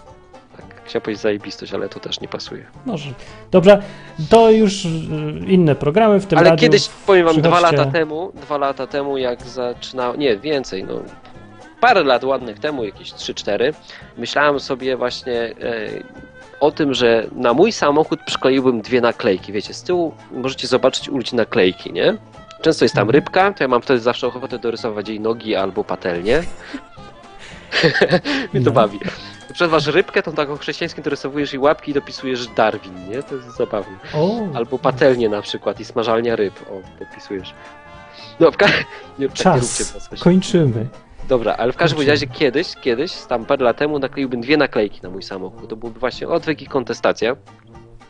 S2: Tak, chciałem powiedzieć zajebistość, ale to też nie pasuje.
S1: Może. Dobrze, to już y, inne programy w tym
S2: ale
S1: radiu.
S2: kiedyś, powiem wam, dwa
S1: Przychodźcie.
S2: lata temu, dwa lata temu, jak zaczynałem, nie, więcej, no, parę lat ładnych temu, jakieś 3-4, myślałem sobie właśnie e, o tym, że na mój samochód przykleiłbym dwie naklejki. Wiecie, z tyłu możecie zobaczyć u ludzi naklejki, nie? Często jest tam
S1: Mhm.
S2: rybka, to ja mam wtedy zawsze ochotę dorysować jej nogi albo patelnię. Mnie to
S1: No.
S2: bawi. Przedważ rybkę, tą taką chrześcijańską, dorysowujesz jej łapki i dopisujesz Darwin, nie? To jest zabawne. Albo patelnię na przykład i smażalnia ryb. O, dopisujesz. No, w ka- nie, tak nie
S1: czas.
S2: coś.
S1: Kończymy.
S2: Dobra, ale w każdym razie kiedyś, kiedyś, tam parę lat temu nakleiłbym dwie naklejki na mój samochód. To byłby właśnie odwyk i kontestacja.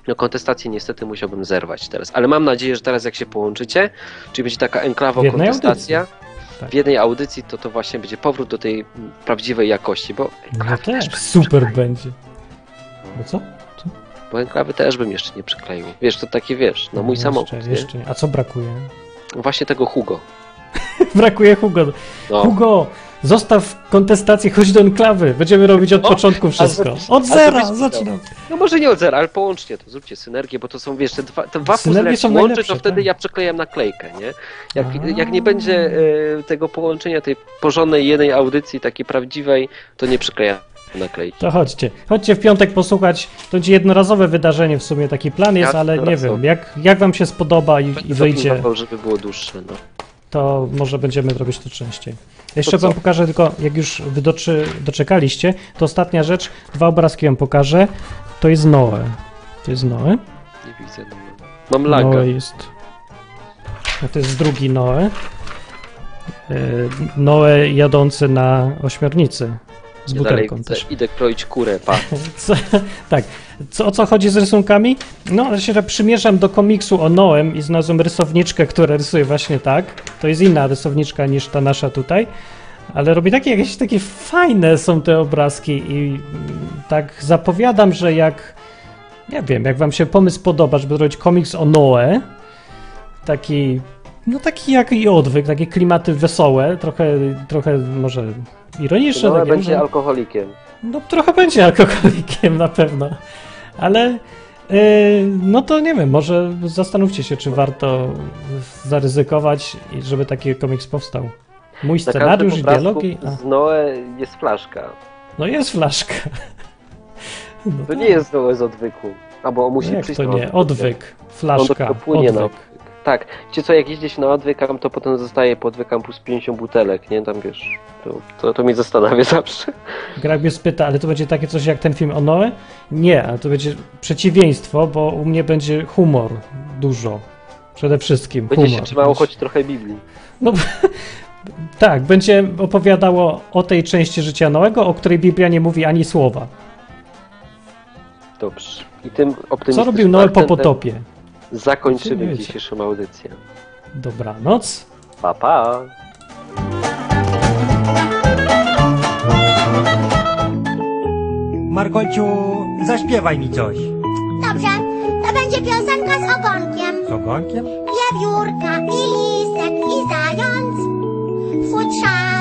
S2: No kontestację niestety musiałbym zerwać teraz, ale mam nadzieję, że teraz jak się połączycie, czyli będzie taka enklawa kontestacja
S1: audycji. Tak.
S2: w jednej audycji, to to właśnie będzie powrót do tej prawdziwej jakości, bo
S1: No też, super
S2: przykleił.
S1: będzie. No co?
S2: Bo enklawy też bym jeszcze nie przykleił. Wiesz, to takie wiesz, na mój
S1: No
S2: samochód,
S1: Jeszcze. A co brakuje?
S2: Właśnie tego Hugo.
S1: Brakuje Hugo.
S2: No.
S1: Hugo, zostaw kontestację, chodź do enklawy. Będziemy robić od początku wszystko. Od zera, zaczynam.
S2: No może nie od zera, ale połączcie to, zróbcie synergię, bo to są, wiesz, te dwa, te dwa puzzle
S1: są
S2: łączy, to wtedy
S1: tak.
S2: ja przyklejam naklejkę, nie? Jak,
S1: A.
S2: jak nie będzie e, tego połączenia, tej porządnej jednej audycji, takiej prawdziwej, to nie przyklejam naklejki.
S1: To chodźcie. Chodźcie w piątek posłuchać. To będzie jednorazowe wydarzenie w sumie, taki plan jest,
S2: Ja
S1: ale nie wiem, jak, jak wam się spodoba i, i wyjdzie,
S2: żeby było dłuższe, no.
S1: To może będziemy robić to częściej. Jeszcze wam pokażę tylko, jak już wy doczy, doczekaliście, to ostatnia rzecz, dwa obrazki wam pokażę. To jest Noe. To jest Noe.
S2: Nie widzę. Mam laga.
S1: Noe jest. No to jest drugi Noe. E, Noe jadący na ośmiornicy. Z butelką też.
S2: idę kroić kurę, pa.
S1: Co, tak, co, o co chodzi z rysunkami? No, się tak przymierzam do komiksu o Noem i znalazłem rysowniczkę, która rysuje właśnie tak. To jest inna rysowniczka niż ta nasza tutaj, ale robi takie jakieś takie fajne są te obrazki i tak zapowiadam, że jak nie wiem, jak wam się pomysł podoba, żeby zrobić komiks o Noe, taki no taki jak i odwyk, takie klimaty wesołe, trochę, trochę może ironiczne. Takie,
S2: będzie
S1: może-
S2: alkoholikiem.
S1: no trochę będzie alkoholikiem na pewno, ale yy, no to nie wiem, może zastanówcie się, czy warto zaryzykować, żeby taki komiks powstał. Mój
S2: Na
S1: scenariusz i dialogi. A,
S2: z Noe jest flaszka.
S1: no jest flaszka. No
S2: To
S1: tak.
S2: nie jest Noe z odwyku. Albo on musi
S1: No jak
S2: przyjść
S1: to nie? Odwyk,
S2: On
S1: flaszka,
S2: na
S1: odwyk.
S2: Tak, ci co jak jeździsz na odwykam, to potem zostaje po odwykam plus 50 butelek, nie? Tam wiesz, to, to, to mnie zastanawia zawsze.
S1: Greg mnie spyta, ale to będzie takie coś jak ten film o Noe? Nie, ale to będzie przeciwieństwo, bo u mnie będzie humor dużo. Przede wszystkim
S2: Będzie
S1: humor.
S2: się trzymało choć trochę Biblii.
S1: No, tak, będzie opowiadało o tej części życia Noego, o której Biblia nie mówi ani słowa.
S2: Dobrze. I tym
S1: Co robił Noe po potopie?
S2: zakończymy dzisiejszą audycję.
S1: Dobranoc.
S2: Pa, pa.
S9: Margociu, zaśpiewaj mi coś.
S10: Dobrze, to będzie piosenka z ogonkiem.
S9: Z ogonkiem?
S10: Wiewiórka i lisek i zając. Futrzak.